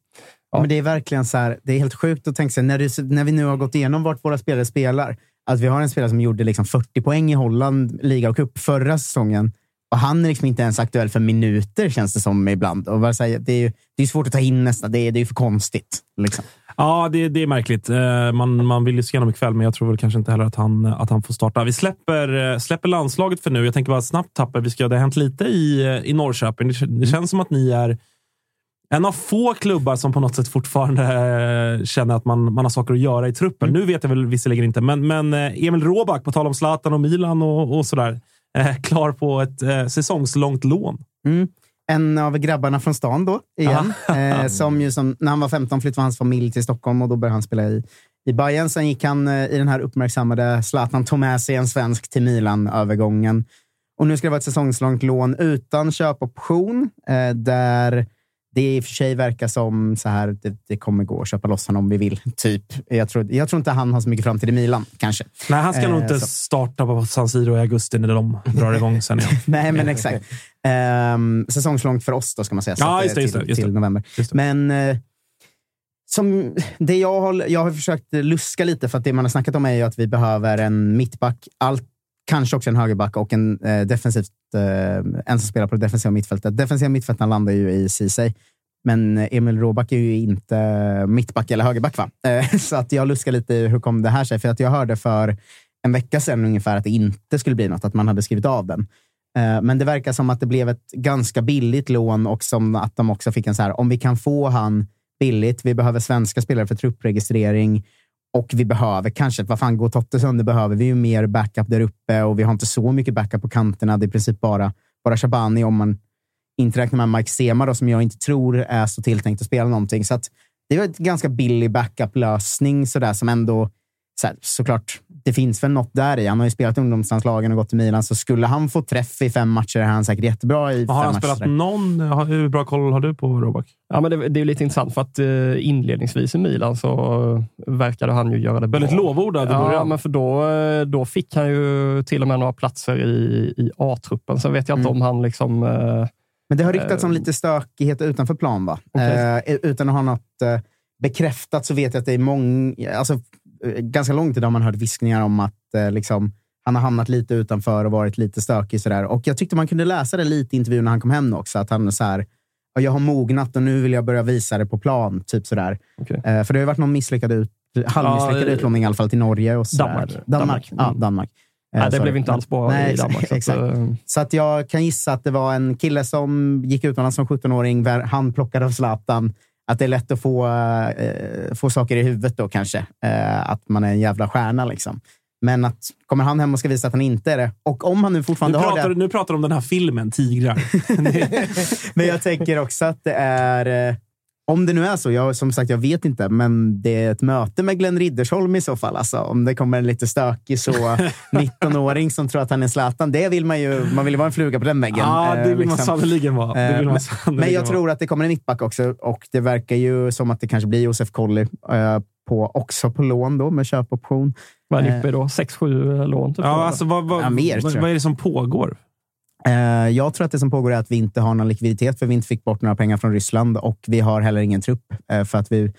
Ja. Men det är verkligen så här, det är helt sjukt att tänka sig, när, det, när vi nu har gått igenom vart våra spelare spelar, att vi har en spelare som gjorde liksom 40 poäng i Holland, liga och cup förra säsongen. Och han är liksom inte ens aktuell för minuter, känns det som ibland. Och bara säga, det, är, ju- det är svårt att ta in nästan. Det är, det är för konstigt. Liksom. Ja, det, det är märkligt. Eh, Man, man vill ju se honom ikväll, men jag tror väl kanske inte heller att han, att han får starta. Vi släpper, eh, släpper landslaget för nu. Jag tänker bara snabbt tappa. Vi ska, det har hänt lite i, eh, i Norrköping. Det, det känns som att ni är en av få klubbar som på något sätt fortfarande eh, känner att man, man har saker att göra i truppen. Nu vet jag väl visserligen inte, men, men eh, Emil Råback, på tal om Zlatan och Milan och, och sådär, eh, [LAUGHS] klar på ett eh, säsongslångt lån. Mm. En av grabbarna från stan då, igen. eh, [LAUGHS] som ju som, när han var 15 flyttade hans familj till Stockholm och då började han spela i, i Bayern. Sen gick han eh, i den här uppmärksammade Zlatan tog med sig en svensk till Milan-övergången. Och nu ska det vara ett säsongslångt lån utan köpoption, eh, där det i och för sig verkar som så här, det, det kommer gå att köpa loss honom om vi vill. [LAUGHS] Typ. Jag, tror, jag tror inte han har så mycket framtid i Milan, kanske. Nej, han ska nog Eh, inte så. starta på San Siro i augusti när de drar igång sen. [LAUGHS] Nej, men exakt. Um, säsongslångt för oss då, ska man säga. Så Ja, just det, just det, till, just det. till november. Men eh, som det jag, har, jag har försökt luska lite, för att det man har snackat om är ju att vi behöver en mittback, allt, kanske också en högerback och en eh, defensivt, eh, en som spelar på det defensiva mittfältet. Defensiva mittfältaren landar ju i Ceesay. Men Emil Råback är ju inte mittback eller högerback. Va? [LAUGHS] Eh, Så att jag luskar lite i hur kom det här sig? För att jag hörde för en vecka sedan ungefär att det inte skulle bli något, att man hade skrivit av den. Eh, Men det verkar som att det blev ett ganska billigt lån och som att de också fick en så här, om vi kan få han billigt, vi behöver svenska spelare för truppregistrering och vi behöver kanske, vad fan, går Totte sönder behöver vi ju mer backup där uppe och vi har inte så mycket backup på kanterna. Det är i princip bara, bara Shabani om man inte räknar med Mike Sema då, som jag inte tror är så tilltänkt att spela någonting. Så att det var en ganska billig backup-lösning sådär som ändå så här, såklart, det finns väl något där i. Han har ju spelat ungdomslandslagen och gått till Milan, så skulle han få träff i fem matcher är han säkert jättebra i Har fem han matcher. spelat någon? Har- Hur bra koll har du på Robak? Ja, men det, det är ju lite intressant för att eh, inledningsvis i Milan så verkade han ju göra det bra. Väldigt lovordad i Ja, men för då, eh, då fick han ju till och med några platser i, i A-truppen. Sen vet jag inte Mm. om han liksom... eh, Men det har ryktats om Eh, lite stökighet utanför plan, va? Okej. Eh, utan att ha något eh, bekräftat så vet jag att det är många, alltså, eh, ganska lång tid har man hört viskningar om att eh, liksom, han har hamnat lite utanför och varit lite stökig. Sådär. Och jag tyckte man kunde läsa det lite i intervjun när han kom hem också. Att han är så här, "Ja, jag har mognat och nu vill jag börja visa det på plan. Typ sådär. Okej. Eh, för det har varit någon misslyckad ut, halvmisslyckad Ja, utlåning i alla fall till Norge. Och sådär. Danmark. Danmark. Danmark. Ja, Mm. Danmark. Eh, nej, det sorry. blev inte alls bra Nej, i Danmark. så att, exakt. eh, Så att jag kan gissa att det var en kille som gick utomlands som 17-åring, ver- handplockad av Zlatan. Att det är lätt att få, eh, få saker i huvudet då kanske. Eh, att man är en jävla stjärna liksom. Men att kommer han hem och ska visa att han inte är det, och om han nu Nu fortfarande har pratar, det. du- nu pratar du om den här filmen, Tigrar. [LAUGHS] Men jag tänker också att det är... eh, Om det nu är så, jag, som sagt, jag vet inte, men det är ett möte med Glenn Riddersholm i så fall. Alltså, om det kommer en lite stökig så [LAUGHS] 19-åring som tror att han är Zlatan. Det vill man ju. Man vill ju vara en fluga på den väggen. Ja, det eh, vill man liksom. sannerligen vara. Det Eh, vill man men- sannerligen Men jag vara. tror att det kommer en mittback också och det verkar ju som att det kanske blir Josef Colley eh, på, också på lån då med köpoption. vad är Eh. ni uppe då? 6-7 lån? Typ, Ja, alltså, vad, vad, Ja, mer, vad, vad är det som pågår? Eh, jag tror att det som pågår är att vi inte har någon likviditet för vi inte fick bort några pengar från Ryssland och vi har heller ingen trupp eh, för att vi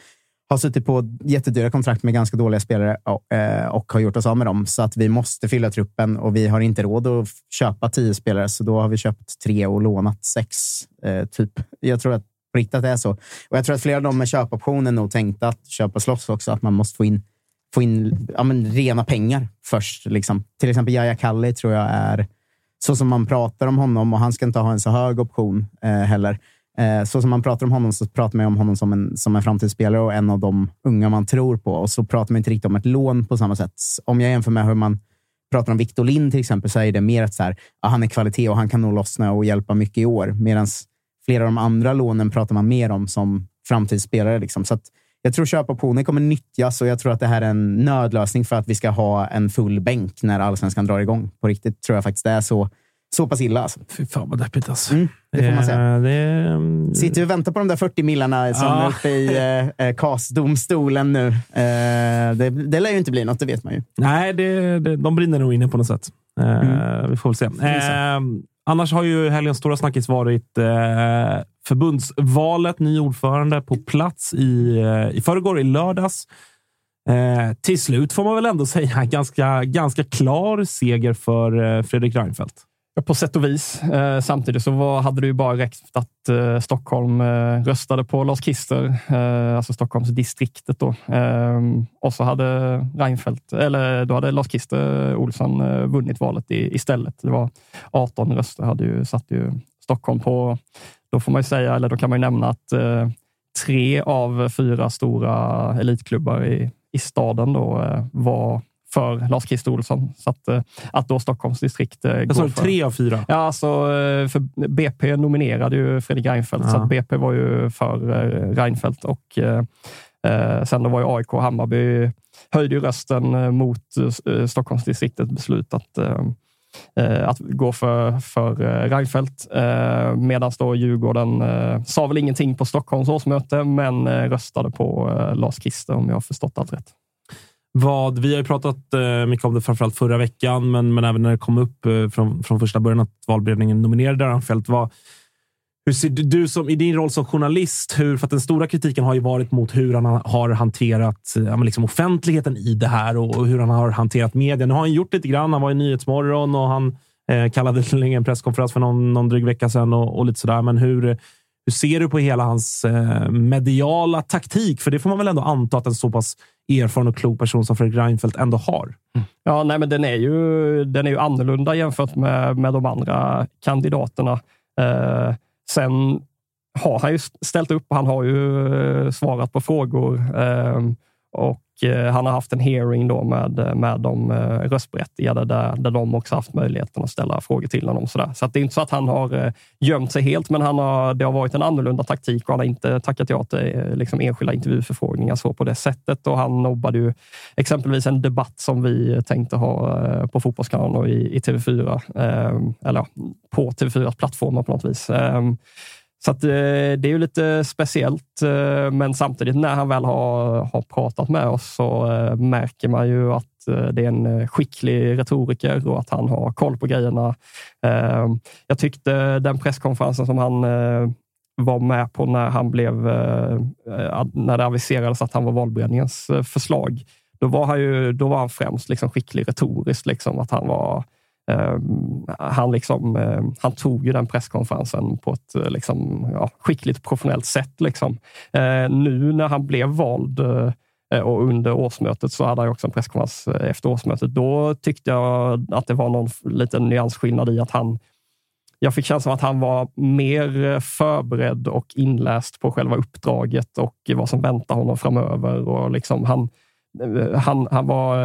har suttit på jättedyra kontrakt med ganska dåliga spelare eh, och, har gjort oss av med dem. Så att vi måste fylla truppen och vi har inte råd att köpa tio spelare, så då har vi köpt tre och lånat sex. Typ. Jag tror att på riktigt att det är så. Och jag tror att flera av dem med köpoptionen nog tänkte att köpa slåss också, att man måste få in, få in ja, men, rena pengar först. Liksom. Till exempel Yahya Kalli tror jag är så som man pratar om honom, och han ska inte ha en så hög option eh, heller. Eh, så som man pratar om honom så pratar man om honom som en, som en framtidsspelare och en av de unga man tror på. Och så pratar man inte riktigt om ett lån på samma sätt. Om jag jämför med hur man pratar om Victor Lind till exempel, så är det mer att så här, ja, han är kvalitet och han kan nog lossna och hjälpa mycket i år. Medan flera av de andra lånen pratar man mer om som framtidsspelare. Liksom. Så att jag tror köpoptionen kommer nyttjas och jag tror att det här är en nödlösning för att vi ska ha en full bänk när allsvenskan drar igång. På riktigt tror jag faktiskt det är så, så pass illa. Alltså. Fy fan vad deppigt alltså. Mm, det får man säga. Eh, Det, är- Sitter vi och väntar på de där 40 millarna som Ja. är uppe i eh, eh, KAS-domstolen nu. Eh, det, det lär ju inte bli något, det vet man ju. Nej, det, det, de brinner nog inne på något sätt. Eh, Mm. Vi får väl se. Eh, annars har ju helgens stora snackis varit eh, förbundsvalet. Ny ordförande på plats i, eh, i förrgår, i lördags. Eh, till slut får man väl ändå säga ganska, ganska klar seger för eh, Fredrik Reinfeldt. På sätt och vis. Eh, samtidigt så var, hade det ju bara räckt att eh, Stockholm eh, röstade på Lars Kister, eh, alltså Stockholmsdistriktet. Då. Eh, och så hade Reinfeldt, eller då hade Lars Kister eh, Olsson eh, vunnit valet i, istället. Det var 18 röster, hade ju, satt ju Stockholm på. Då får man ju säga, eller då kan man ju nämna att eh, tre av fyra stora elitklubbar i, i staden då, eh, var för Lars Kister Olsson. Så att, eh, att då Stockholms distrikt eh, Jag sa tre av fyra. Ja, alltså, för BP nominerade ju Fredrik Reinfeldt, så Ja. att BP var ju för Reinfeldt. Och, eh, sen då var ju AIK och Hammarby höjde ju rösten mot eh, Stockholmsdistriktets beslut att, eh, att gå för, för Reinfeldt. Eh, Medan då Djurgården eh, sa väl ingenting på Stockholms årsmöte, men röstade på eh, Lars Kister om jag har förstått allt rätt. Vad, vi har ju pratat eh, mycket om det framförallt förra veckan, men, men även när det kom upp eh, från, från första början att valberedningen nominerade Reinfeldt. Vad, hur ser du, du som, i din roll som journalist, hur, för att den stora kritiken har ju varit mot hur han har hanterat eh, ja, men liksom offentligheten i det här och, och hur han har hanterat media. Nu har han gjort lite grann. Han var i Nyhetsmorgon och han eh, kallade till en presskonferens för någon, någon dryg vecka sedan och, och lite sådär. Men hur, hur ser du på hela hans eh, mediala taktik? För det får man väl ändå anta att en så pass erfaren och klok person som Fredrik Reinfeldt ändå har. Ja, nej, men den är ju, den är ju annorlunda jämfört med, med de andra kandidaterna. Eh, sen har han ju ställt upp och han har ju eh, svarat på frågor. Eh, och Eh, han har haft en hearing då med, eh, med de eh, röstberättigade där, där de också haft möjligheten att ställa frågor till honom. Så, där. så det är inte så att han har gömt sig helt, men han har, det har varit en annorlunda taktik och han har inte tackat ja till liksom, enskilda intervjuförfrågningar så på det sättet. Och han nobbade ju exempelvis en debatt som vi tänkte ha på Fotbollskanalen och i, i TV4, eller på TV4 plattformar på något vis. Ehm, så att, eh, det är ju lite speciellt, eh, men samtidigt när han väl har, har pratat med oss så eh, märker man ju att eh, det är en eh, skicklig retoriker och att han har koll på grejerna. Eh, jag tyckte den presskonferensen som han var med på när han blev, när det aviserades att han var valberedningens förslag, då var han, ju, då var han främst liksom skicklig retoriskt. Liksom, att han var Eh, han, liksom, eh, han tog ju den presskonferensen på ett eh, liksom, ja, skickligt professionellt sätt. Liksom. Nu när han blev vald och under årsmötet så hade han också en presskonferens efter årsmötet. Då tyckte jag att det var någon liten nyansskillnad i att han jag fick känslan av att han var mer förberedd och inläst på själva uppdraget och vad som väntar honom framöver. Och liksom han, han, han var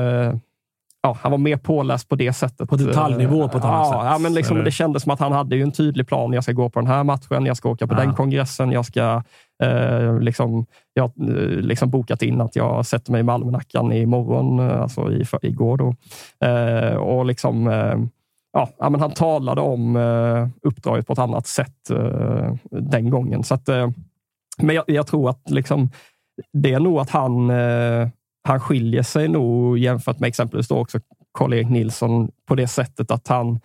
ja, han var mer påläst på det sättet. På detaljnivå på ett annat ja, sätt? Ja, men liksom, det kändes som att han hade ju en tydlig plan. Jag ska gå på den här matchen, jag ska åka på ja. den kongressen, jag ska eh, liksom, jag har eh, liksom bokat in att jag sätter mig i Malmönackan imorgon, eh, alltså i, för, igår. Då. Eh, och liksom, eh, ja, men han talade om eh, uppdraget på ett annat sätt eh, den gången. Så att, men jag, jag, tror att liksom, det är nog att han han skiljer sig nog jämfört med exempelvis då också Karl-Erik Nilsson på det sättet att han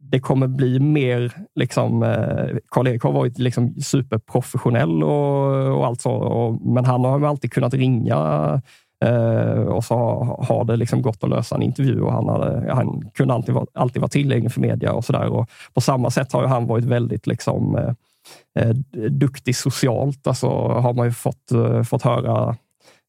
det kommer bli mer, liksom, eh, Karl-Erik har varit liksom superprofessionell och, och allt så, och, men han har alltid kunnat ringa eh, och så har, har det liksom gått att lösa en intervju och han, hade, han kunde alltid vara, alltid vara tillgänglig för media och sådär. På samma sätt har han varit väldigt liksom, eh, eh, duktig socialt. Alltså har man ju fått, eh, fått höra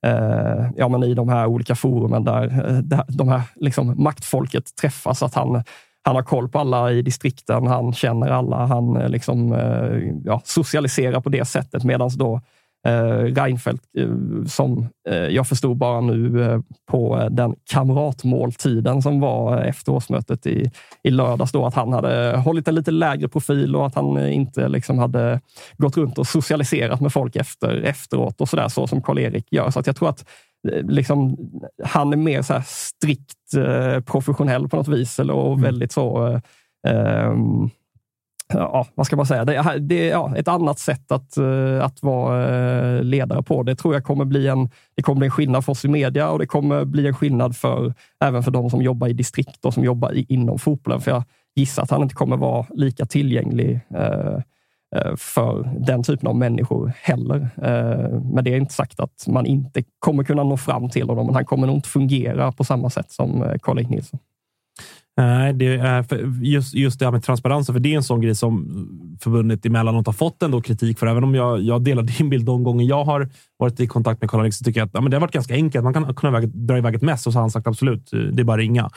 eh, ja, men i de här olika forumen där, eh, där de här liksom, maktfolket träffas. Att han, han har koll på alla i distrikten, han känner alla, han eh, liksom, eh, ja, socialiserar på det sättet. Medan då eh, Reinfeldt, eh, som eh, jag förstod bara nu eh, på den kamratmåltiden som var efter årsmötet i, i lördags, då, att han hade hållit en lite lägre profil och att han inte liksom hade gått runt och socialiserat med folk efter, efteråt och så där, så som Karl-Erik gör. Så att jag tror att liksom, han är mer så strikt professionell på något vis eller, och mm. väldigt så eh, um, ja, vad ska man säga? Det, är, det är ja, ett annat sätt att, eh, att vara eh, ledare på. Det tror jag kommer bli en, det kommer bli en skillnad för oss i media och det kommer bli en skillnad för, även för de som jobbar i distrikt och som jobbar i, inom fotbollen. För jag gissar att han inte kommer vara lika tillgänglig eh, eh för den typen av människor heller. Men det är inte sagt att man inte kommer kunna nå fram till honom, men han kommer nog inte fungera på samma sätt som Karl-Erik Nilsson. Nej, det är just, just det här med transparensen, för det är en sån grej som förbundet emellanåt har fått ändå kritik för. Även om jag, jag delar din bild de gånger jag har varit i kontakt med Karl-Alex så tycker jag att ja, men det har varit ganska enkelt. Man kan kunna dra iväg ett mess och så har han sagt absolut, det är bara att ringa.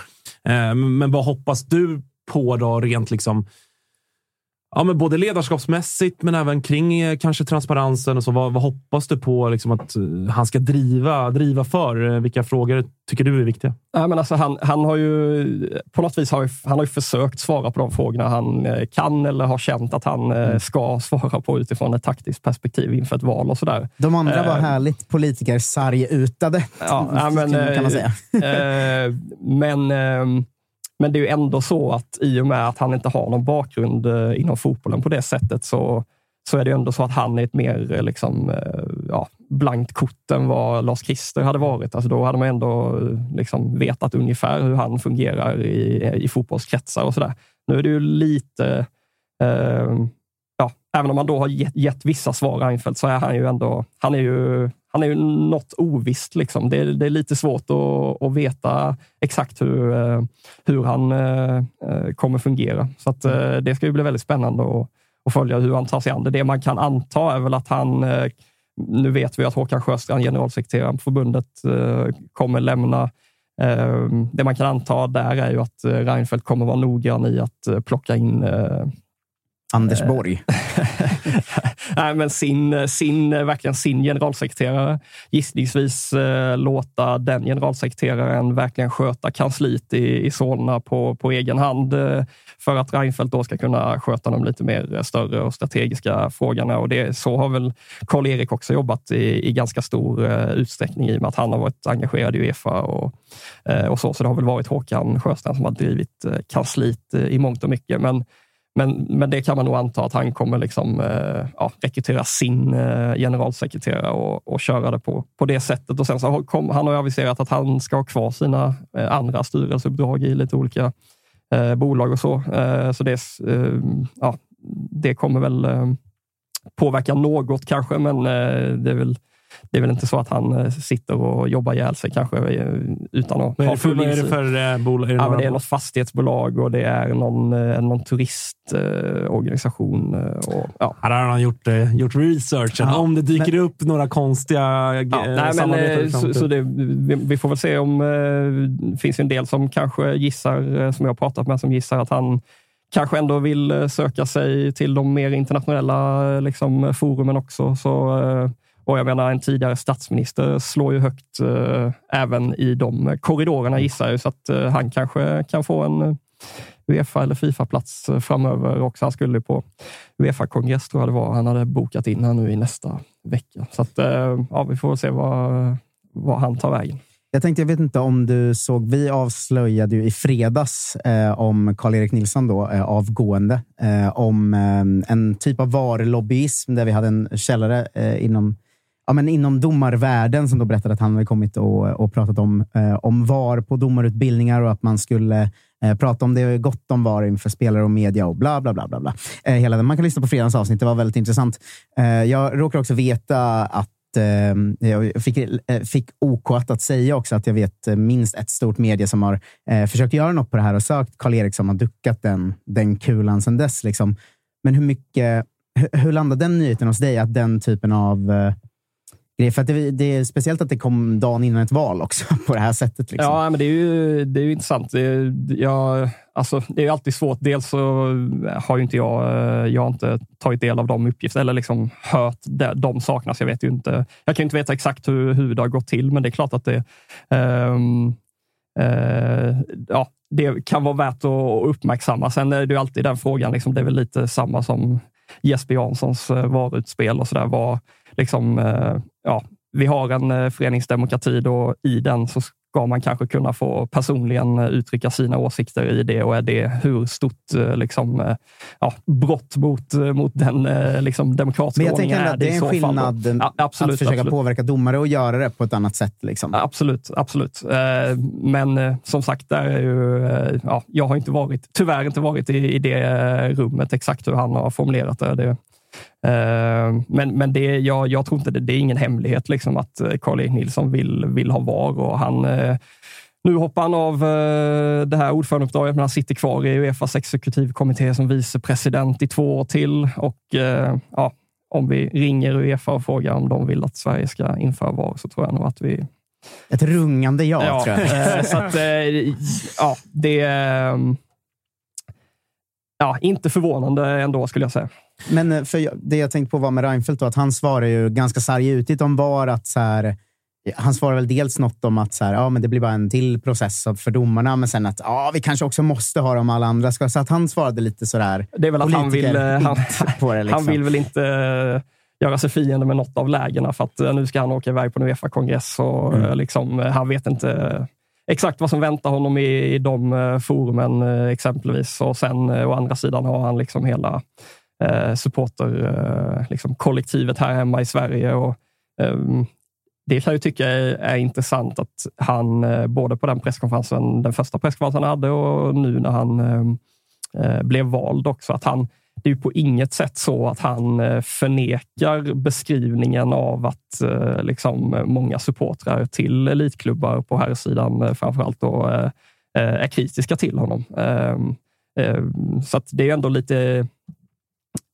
Eh, men vad hoppas du på då rent liksom Ja, men både ledarskapsmässigt, men även kring eh, kanske transparensen. Och så. Vad, vad hoppas du på liksom, att eh, han ska driva, driva för? Eh, vilka frågor tycker du är viktiga? Ja, men alltså, han, han har ju på något vis har, han har försökt svara på de frågorna han kan eller har känt att han mm. ska svara på utifrån ett taktiskt perspektiv inför ett val och sådär. De andra var härligt politiker-sargutade, ja, men, kan man säga. [LAUGHS] Eh, men ehm, men det är ju ändå så att i och med att han inte har någon bakgrund eh, inom fotbollen på det sättet så, så är det ändå så att han är ett mer eh, liksom, eh, ja, blankt kort än vad Lars Christer hade varit. Alltså då hade man ändå liksom vetat ungefär hur han fungerar i, i fotbollskretsar och sådär. Nu är det ju lite eh, ja, även om man då har gett, gett vissa svar Reinfeldt så är han ju ändå, han är ju han är ju något ovisst. Liksom. Det, är, det är lite svårt att, att veta exakt hur, eh, hur han eh, eh, kommer fungera. Så att, det ska ju bli väldigt spännande att, att följa hur han tar sig an det. Det man kan anta är väl att han nu vet vi att Håkan Sjöstrand, generalsekreteraren på förbundet, kommer lämna. Det man kan anta där är ju att Reinfeldt kommer vara noggrann i att plocka in Anders Borg. [LAUGHS] Nej, men sin, sin, verkligen sin generalsekreterare. Gissningsvis eh, låta den generalsekreteraren verkligen sköta kansliet i, i Solna på, på egen hand eh, för att Reinfeldt då ska kunna sköta de lite mer större och strategiska frågorna. Och det, så har väl Karl-Erik också jobbat i, i ganska stor eh, utsträckning i och med att han har varit engagerad i Uefa och, eh, och så. Så det har väl varit Håkan Sjöstrand som har drivit eh, kansliet i mångt och mycket. Men men, men det kan man nog anta att han kommer liksom, eh, ja, rekrytera sin eh, generalsekreterare och, och köra det på, på det sättet. Och sen så kom, han har aviserat att han ska ha kvar sina eh, andra styrelseuppdrag i lite olika eh, bolag och så. Eh, så det, eh, ja, det kommer väl eh, påverka något kanske, men eh, det är väl det är väl inte så att han eh, sitter och jobbar ihjäl sig kanske eh, utan att ha full Vad är det för eh, bolag? Är det, ja, det är något fastighetsbolag och det är någon, någon turistorganisation. Och, ja. Här har han gjort, gjort researchen. Ja, Om det dyker men, upp några konstiga ja, nej, men, så, så det, vi, vi, får väl se om... Det finns en del som kanske gissar, som jag har pratat med, som gissar att han kanske ändå vill söka sig till de mer internationella liksom, forumen också. Så och jag menar, en tidigare statsminister slår ju högt eh, även i de korridorerna gissar jag, så att eh, han kanske kan få en eh, Uefa eller Fifa-plats eh, framöver också. Han skulle på Uefa-kongress tror jag det var. Han hade bokat in här nu i nästa vecka. Så att, eh, ja, vi får se vad, vad han tar vägen. Jag tänkte, jag vet inte om du såg, vi avslöjade ju i fredags eh, om Karl-Erik Nilsson, då, eh, avgående, eh, om en typ av varulobbyism där vi hade en källare inom ja, men inom domarvärlden som då berättade att han hade kommit och, och pratat om, eh, om VAR på domarutbildningar och att man skulle eh, prata om det gott om VAR inför spelare och media och bla bla bla. bla, bla. Eh, hela den. Man kan lyssna på fredagens avsnitt. Det var väldigt intressant. Eh, jag råkar också veta att eh, jag fick, eh, fick OK att säga också att jag vet minst ett stort media som har eh, försökt göra något på det här och sökt Karl-Erik som har duckat den, den kulan sedan dess. Liksom. Men hur mycket hur, hur landade den nyheten hos dig? Att den typen av grej. För det, det, är speciellt att det kom dagen innan ett val också [LAUGHS] på det här sättet. Liksom. Ja, men det är ju, det är ju intressant. Det, jag, alltså, det är alltid svårt. Dels så har ju inte jag, eh, jag har inte tagit del av de uppgifterna eller liksom hört de, de sakerna. Jag vet ju inte. Jag kan inte veta exakt hur, hur det har gått till, men det är klart att det um, uh, ja, det kan vara värt att uppmärksamma. Sen är det ju alltid den frågan. Liksom, det är väl lite samma som Jesper Janssons eh, varutspel och så där. Var, liksom, eh, ja, vi har en eh, föreningsdemokrati och i den så ska man kanske kunna få personligen uttrycka sina åsikter i det och är det hur stort eh, liksom, ja, brott mot, mot den liksom, demokratiska ordningen är det, det är en skillnad ja, absolut, att försöka absolut. påverka domare och göra det på ett annat sätt. Liksom. Absolut, absolut. Men som sagt, där är ju, ja, jag har inte varit, tyvärr inte varit i, i det rummet exakt hur han har formulerat det. det Eh, men men det, jag, jag tror inte det, det är ingen hemlighet liksom att eh, Karl-Erik Nilsson vill, vill ha VAR och han eh, nu hoppar han av det här ordförandeuppdraget, men han sitter kvar i Uefas exekutivkommitté som vicepresident i två år till. Och ja, om vi ringer Uefa och frågar om de vill att Sverige ska införa VAR så tror jag nog att vi... Ett rungande ja, ja tror jag. så att, ja, det... Ja, inte förvånande ändå skulle jag säga. Men eh, för det jag tänkte på var med Reinfeldt, då, att han svarar ju ganska sargutigt om VAR. Att så här, han svarar väl dels något om att så här, ja, men det blir bara en till process för domarna, men sen att ja, vi kanske också måste ha dem alla andra ska. Så att han svarade lite sådär. Det är väl att han vill, eh, han, det, liksom. han vill väl inte eh, göra sig fiende med något av lägena för att nu ska han åka iväg på en Uefa-kongress och mm. liksom, han vet inte exakt vad som väntar honom i, i de forumen exempelvis. Och sen å andra sidan har han liksom hela eh, supporterkollektivet eh, liksom, här hemma i Sverige. Och, eh, det kan jag tycka är, är intressant att han, eh, både på den presskonferensen, den första presskonferensen han hade och nu när han ehm, eh, blev vald också, att han det är på inget sätt så att han eh, förnekar beskrivningen av att eh, liksom, många supportrar till elitklubbar på här sidan framförallt då, är kritiska till honom. Ehm, ehm, så det är ändå lite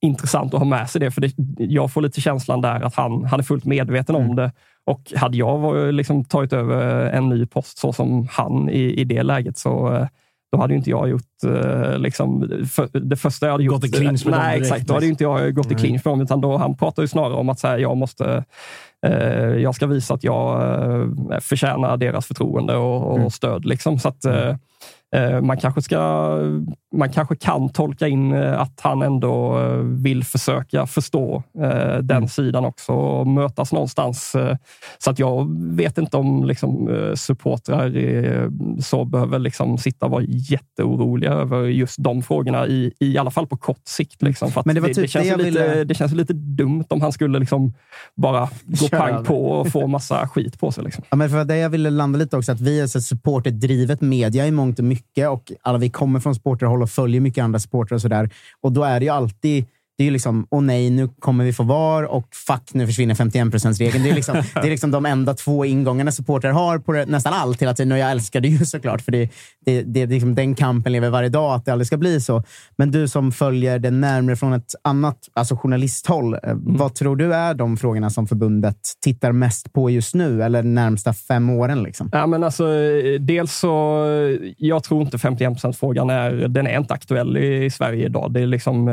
intressant att ha med sig det, för det, jag får lite känslan där att han, han är fullt medveten mm. om det. Och hade jag liksom tagit över en ny post så som han i, i det läget så, då hade inte jag gjort eh, liksom, för, det första jag hade gjort. Gått i clinch med dem Nej, direkt, exakt. Då hade ju inte jag gått i clinch med dem, utan då, han pratar ju snarare om att så här, jag måste eh, jag ska visa att jag eh, förtjänar deras förtroende och, och Mm. stöd. Liksom. Så att, eh, eh, man, kanske ska, man kanske kan tolka in eh, att han ändå eh, vill försöka förstå eh, den Mm. sidan också och mötas någonstans. Eh, så att jag vet inte om liksom, eh, supportrar eh, så behöver liksom sitta och vara jätteoroliga över just de frågorna, i, i alla fall på kort sikt. Liksom, Men det var typ känns det jag lite, ville- det känns lite dumt om han skulle liksom bara gå Köra pang på och få massa skit på sig. Liksom. Ja, men för det jag ville landa lite också, att vi är så supporterdrivet media i mångt och mycket och alla vi kommer från supporterhåll och följer mycket andra supportrar och sådär. Och då är det ju alltid det är ju liksom, åh nej, nu kommer vi få VAR och fuck, nu försvinner 51%-regeln. Det är liksom, det är liksom de enda två ingångarna supportrar har på det, nästan allt hela tiden. Och jag älskar det ju såklart, för det, det, det är liksom den kampen lever varje dag, att det aldrig ska bli så. Men du som följer det närmare från ett annat alltså journalisthåll, eh, vad tror du är de frågorna som förbundet tittar mest på just nu, eller närmsta fem åren? Liksom? Ja, men alltså, eh, dels så, eh, jag tror inte 51 frågan är, den är inte aktuell i, i Sverige idag. Det är liksom,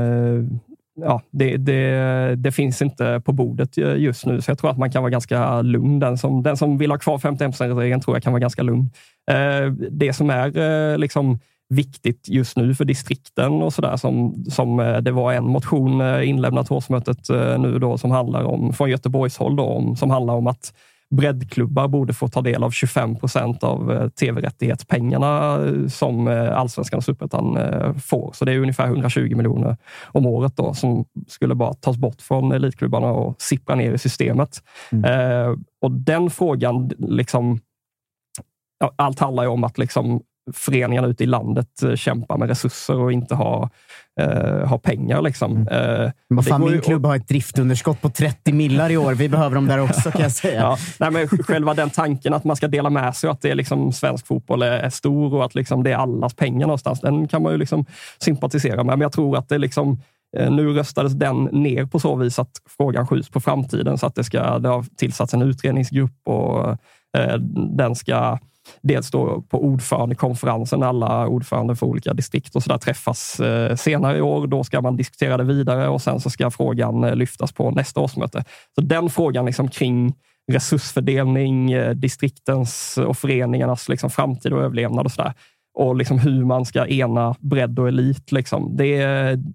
ja, det, det, det finns inte på bordet just nu, så jag tror att man kan vara ganska lugn. Den som, den som vill ha kvar 51 regeln tror jag kan vara ganska lugn. Eh, det som är eh, liksom viktigt just nu för distrikten och sådär som, som eh, det var en motion inlämnad till årsmötet nu då som handlar om, från Göteborgshåll då, om, som handlar om att breddklubbar borde få ta del av 25 procent av eh, tv-rättighetspengarna eh, som eh, allsvenskan och superettan får. Så det är ungefär 120 miljoner om året då, som skulle bara tas bort från elitklubbarna och sippra ner i systemet. Eh, och den frågan, liksom, allt handlar ju om att liksom, föreningarna ute i landet eh, kämpar med resurser och inte har, eh, har pengar. Liksom. Eh, vad det fan, min klubb har ett driftunderskott på 30 millar i år. Vi behöver dem där [LAUGHS] också kan jag säga. Ja, nej, men själva den tanken att man ska dela med sig och att det är liksom svensk fotboll är, är stor och att liksom det är allas pengar någonstans. Den kan man ju liksom sympatisera med. Men jag tror att det liksom eh, nu röstades den ner på så vis att frågan skjuts på framtiden så att det, ska, det har tillsatts en utredningsgrupp och eh, den ska dels då på ordförandekonferensen, alla ordförande för olika distrikt och så där träffas eh, senare i år. Då ska man diskutera det vidare och sen så ska frågan eh, lyftas på nästa årsmöte. Så den frågan liksom kring resursfördelning, eh, distriktens och föreningarnas liksom framtid och överlevnad och sådär. Och liksom hur man ska ena bredd och elit. Liksom. Det,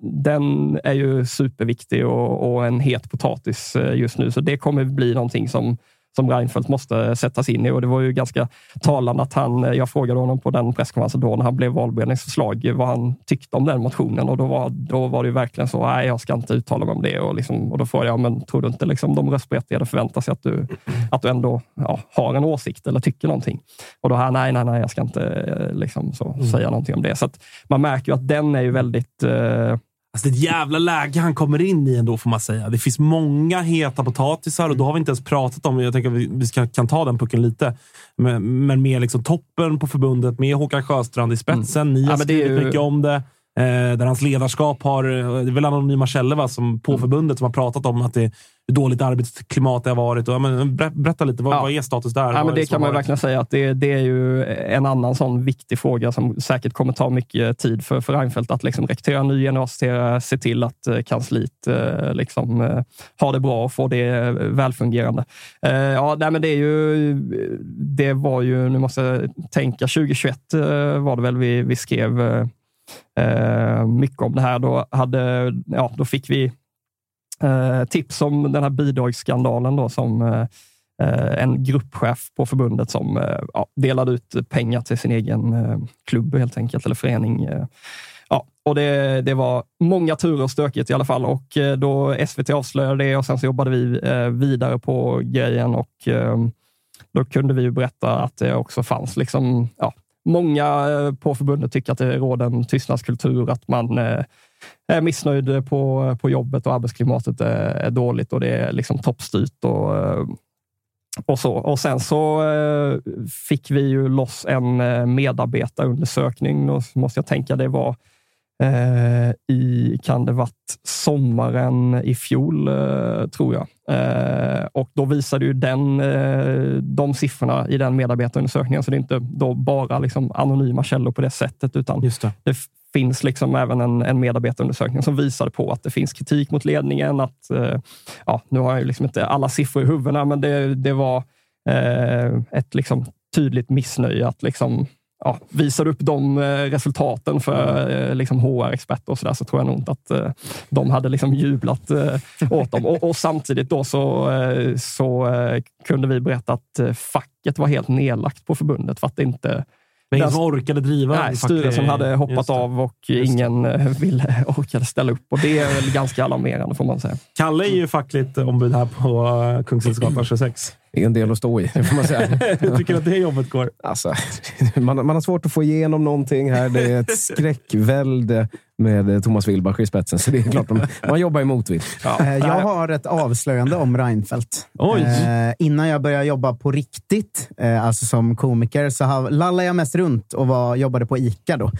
den är ju superviktig och, och en het potatis just nu. Så det kommer bli någonting som som Reinfeldt måste sättas in i. Och det var ju ganska talande att han, jag frågade honom på den presskonferensen då när han blev valberedningsförslag vad han tyckte om den motionen och då var, då var det ju verkligen så, nej jag ska inte uttala mig om det. Och, liksom, och då frågade jag, men tror du inte liksom, de röstberättigade förväntar sig att du, att du ändå ja, har en åsikt eller tycker någonting? Och då, här, nej, nej, nej, jag ska inte eh, liksom, så, säga någonting om det. Så man märker ju att den är ju väldigt eh, Alltså det är ett jävla läge han kommer in i ändå, får man säga. Det finns många heta potatisar och då har vi inte ens pratat om, jag tänker att vi, vi ska, kan ta den pucken lite, men, men med liksom toppen på förbundet, med Håkan Sjöstrand i spetsen. Ni har Ja, skrivit ju- mycket om det. Eh, där hans ledarskap har... Det är väl Anonyma källor va, som, på förbundet som har pratat om att det hur dåligt arbetsklimat det har varit. Och, ja, men, ber- berätta lite, vad, Ja. vad är status där? Ja, men det kan man verkligen säga att det, det är ju en annan sån viktig fråga som säkert kommer ta mycket tid för, för Reinfeldt att liksom rekrytera en ny generalsekreterare, se till att eh, kansliet eh, liksom, eh, har det bra och får det välfungerande. Ja, nej, men det är ju, det var ju, nu måste jag tänka, 2021 eh, var det väl vi, vi skrev mycket om det här. Då, hade, ja, då fick vi eh, tips om den här bidragsskandalen då, som eh, eh en gruppchef på förbundet som eh, ja, delade ut pengar till sin egen eh, klubb helt enkelt, eller förening. eh. Ja, och det, det var många turer och stökigt i alla fall och eh, då SVT avslöjade det och sen så jobbade vi eh, vidare på grejen och eh, då kunde vi ju berätta att det också fanns liksom, ja, många eh, på förbundet tycker att det råder en tystnadskultur, att man eh, är missnöjd på, på jobbet och arbetsklimatet är, är dåligt och det är liksom toppstyrt. Och, och, så. och sen så eh, fick vi ju loss en eh, medarbetarundersökning. Då måste jag tänka det var eh, i, kan det varit sommaren i fjol, tror jag. Och då visade ju den, de siffrorna i den medarbetarundersökningen, så det är inte då bara liksom anonyma källor på det sättet, utan det. det finns liksom även en, en medarbetarundersökning som visar på att det finns kritik mot ledningen. Att, eh, ja, nu har jag liksom inte alla siffror i huvudet, men det, det var eh, ett liksom tydligt missnöje att liksom, ja, visar upp de eh, resultaten för eh, liksom HR-experter och så där, så tror jag nog inte att eh, de hade liksom jublat eh, åt dem. Och, och samtidigt då så, eh, så eh, kunde vi berätta att eh, facket var helt nedlagt på förbundet för att det inte men ingen som orkade driva Nej, styrelsen hade hoppat av och ingen eh, ville orkade ställa upp. Och det är väl ganska alarmerande får man säga. Kalle är ju fackligt ombud här på uh, Kungshällsgatan 26. Det är en del att stå i, [LAUGHS] får man säga. Hur tycker du att det jobbet går? Alltså, [LAUGHS] man, man har svårt att få igenom någonting här. Det är ett skräckvälde med eh, Thomas Wilbach i spetsen. Så det är klart, man, man jobbar i motvind. Eh, Jag har ett avslöjande om Reinfeldt. Oj. Eh, innan jag började jobba på riktigt, eh, alltså som komiker, så har- lallade jag mest runt och var, jobbade på ICA. Då.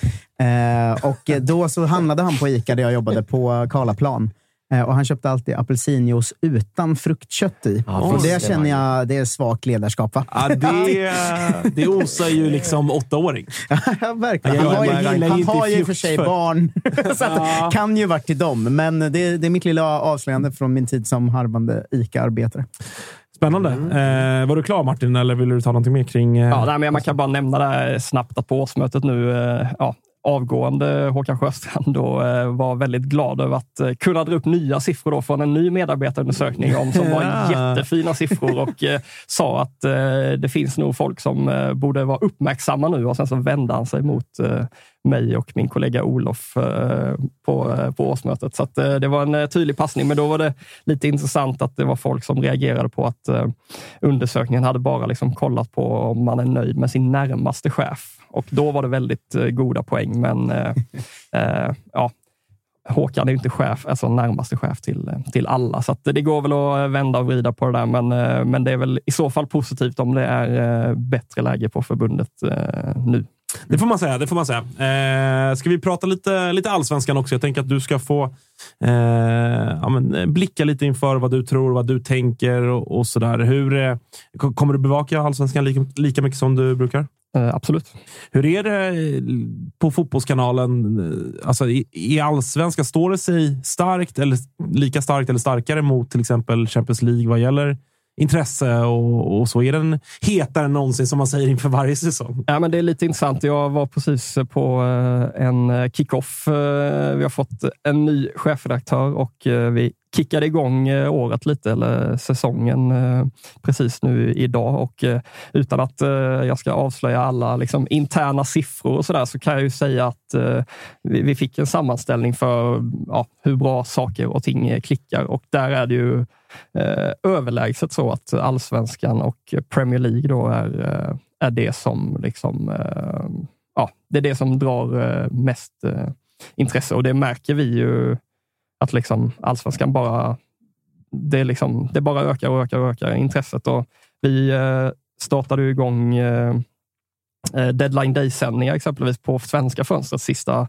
Eh, och då så handlade han på ICA där jag jobbade på Karlaplan. Eh, och han köpte alltid apelsinjuice utan fruktkött i. och visst, det det känner jag det är svagt ledarskap, va? Ja, det, [LAUGHS] det osar ju liksom åttaåring. [LAUGHS] Ja, verkligen. Han har ju, han har ju och för sig barn, [LAUGHS] så att, kan ju varit till dem. Men det, det är mitt lilla avslöjande från min tid som harvande ICA-arbetare. Spännande. Eh, var du klar Martin, eller vill du ta någonting mer kring... Eh, Ja, nej, men man kan bara nämna det här snabbt att på årsmötet nu, eh, ja, avgående Håkan Sjöstrand då, eh, var väldigt glad över att eh, kunna dra upp nya siffror då från en ny medarbetarundersökning om som var [LAUGHS] Ja. jättefina siffror och eh, sa att det finns nog folk som borde vara uppmärksamma nu och sen så vände han sig mot mig och min kollega Olof på, på årsmötet. Så det var en tydlig passning, men då var det lite intressant att det var folk som reagerade på att undersökningen hade bara liksom kollat på om man är nöjd med sin närmaste chef. Och då var det väldigt eh, goda poäng, men eh, [LAUGHS] eh, ja, Håkan är ju inte chef, alltså närmaste chef till, till alla. Så det går väl att vända och vrida på det där, men, men det är väl i så fall positivt om det är bättre läge på förbundet nu. Det får man säga. Det får man säga. Eh, ska vi prata lite, lite allsvenskan också? Jag tänker att du ska få eh, ja, men, blicka lite inför vad du tror, vad du tänker och, och sådär. Hur, eh, ko- kommer du bevaka allsvenskan lika, lika mycket som du brukar? Eh, absolut. Hur är det eh, på Fotbollskanalen? Eh, alltså, i, I allsvenskan, står det sig starkt eller lika starkt eller starkare mot till exempel Champions League vad gäller intresse och, och så? Är den hetare än någonsin som man säger inför varje säsong? Ja, men det är lite intressant. Jag var precis på eh, en eh, kickoff. Eh, vi har fått en ny chefredaktör och vi kickade igång året lite, eller säsongen, precis nu idag. Och utan att jag ska avslöja alla liksom, interna siffror och så där, så kan jag ju säga att vi fick en sammanställning för ja, hur bra saker och ting klickar och där är det ju eh, överlägset så att allsvenskan och Premier League då är, eh, är det som liksom, eh, ja, det är det som drar eh, mest eh, intresse. Och det märker vi ju att liksom allsvenskan bara, det, liksom, det bara ökar och ökar och ökar intresset. Och vi startade ju igång Eh, deadline day-sändningar exempelvis på svenska fönstret sista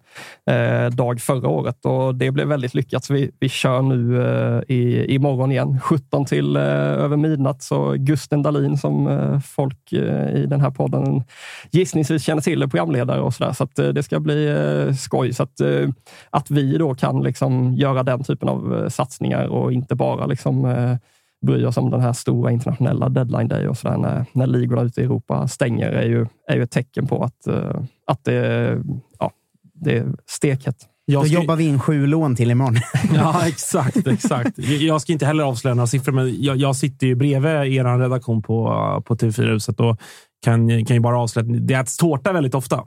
eh, dag förra året och det blev väldigt lyckat. Så vi, vi kör nu eh, i, imorgon igen, 17 till eh, över midnatt. Så Gusten Dahlin som eh, folk eh, i den här podden gissningsvis känner till är programledare och sådär. Så att, eh, det ska bli eh, skoj. Så att, eh, att vi då kan liksom göra den typen av eh, satsningar och inte bara liksom eh, bry oss om den här stora internationella deadline day och sådär när, när ligorna ute i Europa stänger är ju, är ju ett tecken på att, eh, att det, ja, det är stekhett. Jag Då ska- jobbar vi in sju lån till imorgon. [LAUGHS] Ja, exakt. exakt. Jag ska inte heller avslöja några siffror, men jag, jag sitter ju bredvid er redaktion på, på TV4-huset och kan, kan ju bara avslöja att det äts tårta väldigt ofta.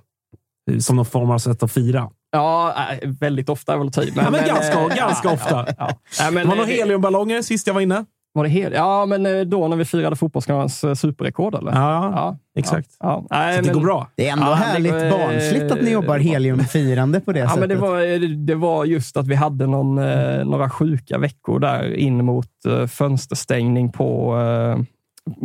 Som någon form av sätt att fira. Ja, äh, väldigt ofta är väl att ta i. Ja, men ganska- eh, [LAUGHS] ofta. Ja, ja. Nej, men, Det var några eh, heliumballonger sist jag var inne. Var det hel? Ja, men eh, då när vi firade Fotbollskanalens eh, superrekord, eller? Ja, exakt. Ja, ja. Nej, Så det men- går bra. Det är ändå Ja, härligt går- barnsligt att ni jobbar heliumfirande på det Ja, sättet. men det, var, det var just att vi hade någon, eh, några sjuka veckor där in mot eh, fönsterstängning på, eh,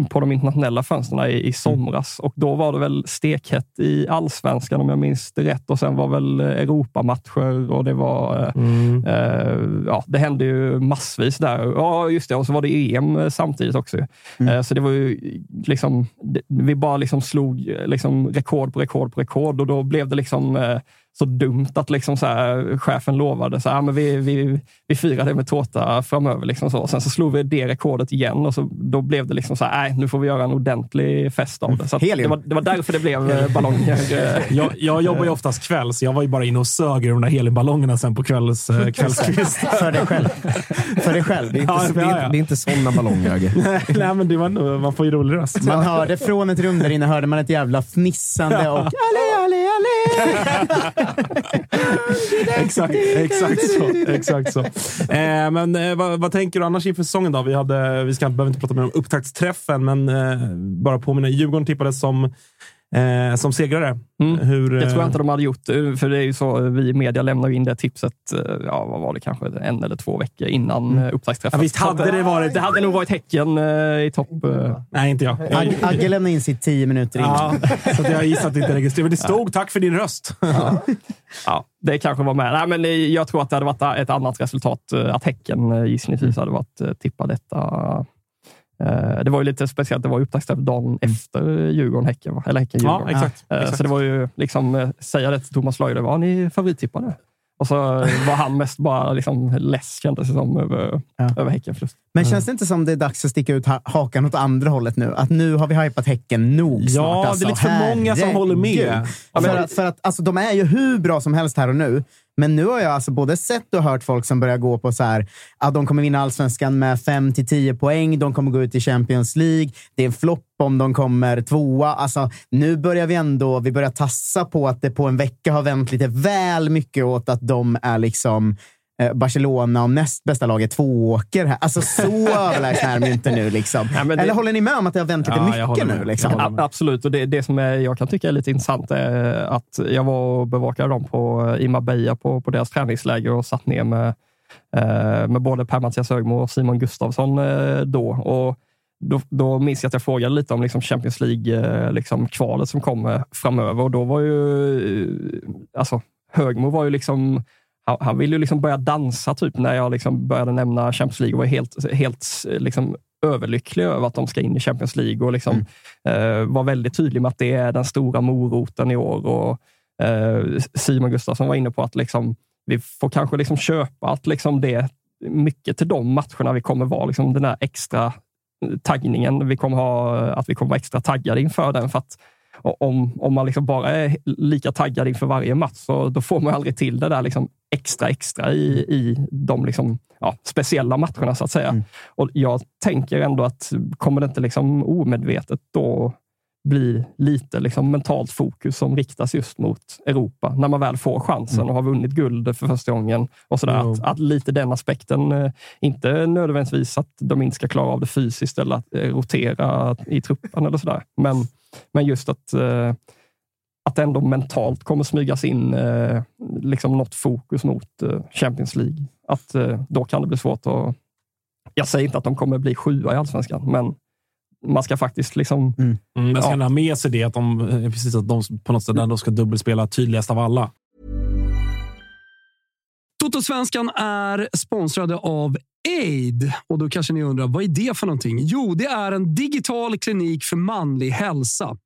på de internationella fönstren i, i somras. Och då var det väl stekhett i allsvenskan om jag minns det rätt. Och sen var väl Europamatcher och det var... Eh, mm. eh, ja, det hände ju massvis där. Ja, just det. Och så var det EM samtidigt också. Mm. Eh, så det var ju liksom... Vi bara liksom slog liksom rekord på rekord på rekord och då blev det liksom eh, så dumt att liksom så här, chefen lovade så här, men vi, vi, vi firar det med tårta framöver. Liksom så. Sen så slog vi det rekordet igen och så, då blev det liksom så här, nej, nu får vi göra en ordentlig fest av det. Så det, var, det var därför det blev eh, ballonger. [LAUGHS] jag, jag jobbar ju oftast kväll, så jag var ju bara inne och sög i de där heliumballongerna sen på kvälls, eh, [LAUGHS] kvällskvist. För dig själv. För dig själv. Det är inte, ja, det är, det är inte sådana ballonger. [LAUGHS] nej, nej, men det var man får ju rolig röst. Man hörde från ett rum där inne hörde man ett jävla fnissande och. [LAUGHS] exakt, exakt så. Exakt så. Eh, men eh, vad, vad, tänker du annars inför säsongen? Då? Vi, hade, vi ska, behöver inte prata mer om upptaktsträffen, men eh, bara påminna. Djurgården tippades som eh, som segrare. Mm. Hur, det tror jag inte de hade gjort, för det är ju så vi i media lämnar in det tipset, ja, vad var det, kanske en eller två veckor innan mm. upptaktsträffen. Ja, visst hade det varit... Det hade nog varit Häcken i topp. Nej, inte jag. Ag Agge lämnade in sitt tio minuter innan. Ja, så jag gissar att det inte registreras. Det stod “Tack för din röst”. Ja. ja, det kanske var med. Nej, men jag tror att det hade varit ett annat resultat. Att Häcken gissningsvis hade varit tippa detta Eh, det var ju lite speciellt. Det var upptaktsträff dagen mm. efter Djurgården-Häcken. Eller Häcken-Djurgården. Ja, exakt, eh, exakt. Så det var ju liksom eh, säga det till Thomas Löjde. Var ni favorittippade? Och så var han mest bara liksom less, kändes det som, över, ja. över Häckenförlust. Men känns det inte som det är dags att sticka ut hakan åt andra hållet nu? Att nu har vi hypat Häcken nog snart. Ja, alltså. det är lite för många som håller med. För att, för att alltså, de är ju hur bra som helst här och nu. Men nu har jag alltså både sett och hört folk som börjar gå på så här, att de kommer vinna allsvenskan med 5 till 10 poäng. De kommer gå ut i Champions League. Det är en flopp om de kommer tvåa. Alltså, nu börjar vi ändå vi börjar tassa på att det på en vecka har vänt lite väl mycket åt att de är liksom Barcelona och näst bästa laget två åker här. Alltså så [LAUGHS] överlägsna är de inte nu. Liksom. Ja, det... Eller håller ni med om att det har vänt lite ja, mycket nu? Liksom? absolut. Och det, det som är, jag kan tycka är lite intressant är att jag var och bevakade dem på, i Marbella på, på deras träningsläger och satt ner med, eh, med både Per-Mattias Högmo och Simon Gustafsson eh, då. Och då, då minns jag att jag frågade lite om liksom Champions League-kvalet liksom, som kommer framöver. Och då var ju... Alltså, Högmo var ju liksom han ville ju liksom börja dansa typ när jag liksom började nämna Champions League och var helt, helt liksom överlycklig över att de ska in i Champions League och liksom, mm. eh, var väldigt tydlig med att det är den stora moroten i år. Och, eh, Simon Gustafsson var inne på att liksom, vi får kanske liksom köpa att liksom det mycket till de matcherna vi kommer vara liksom den där extra eh, taggningen. Vi kommer ha, att vi kommer vara extra taggade inför den. För att om, om man liksom bara är lika taggad inför varje match, så då får man aldrig till det där liksom extra extra i, i de liksom, ja, speciella matcherna så att säga. Mm. Och Jag tänker ändå att kommer det inte liksom omedvetet då bli lite liksom mentalt fokus som riktas just mot Europa när man väl får chansen mm. och har vunnit guld för första gången. och sådär. Mm. Att, att, lite den aspekten, eh, inte nödvändigtvis att de inte ska klara av det fysiskt eller att eh, rotera i truppen eller sådär. Men, men just att eh, att det ändå mentalt kommer smygas in liksom något fokus mot Champions League. Att då kan det bli svårt att... Jag säger inte att de kommer bli sjua i allsvenskan, men man ska faktiskt liksom... Mm. Mm, man ska ja. ha med sig det, att de, eh, precis att de på något sätt ändå ska dubbelspela tydligast av alla. Totosvenskan är sponsrade av Aid. Och då kanske ni undrar, vad är det för någonting? Jo, det är en digital klinik för manlig hälsa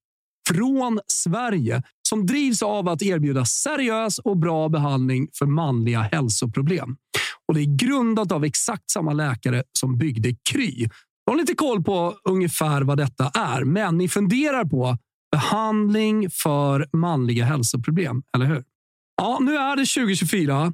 från Sverige som drivs av att erbjuda seriös och bra behandling för manliga hälsoproblem. Och Det är grundat av exakt samma läkare som byggde Kry. Jag har lite koll på ungefär vad detta är, men ni funderar på behandling för manliga hälsoproblem, eller hur? Ja, nu är det 2024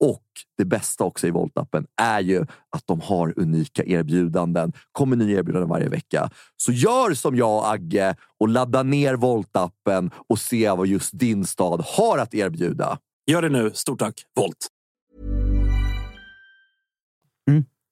Och det bästa också i Volt-appen är ju att de har unika erbjudanden. kommer nya erbjudanden varje vecka. Så gör som jag och Agge och ladda ner Volt-appen och se vad just din stad har att erbjuda. Gör det nu. Stort tack, Volt.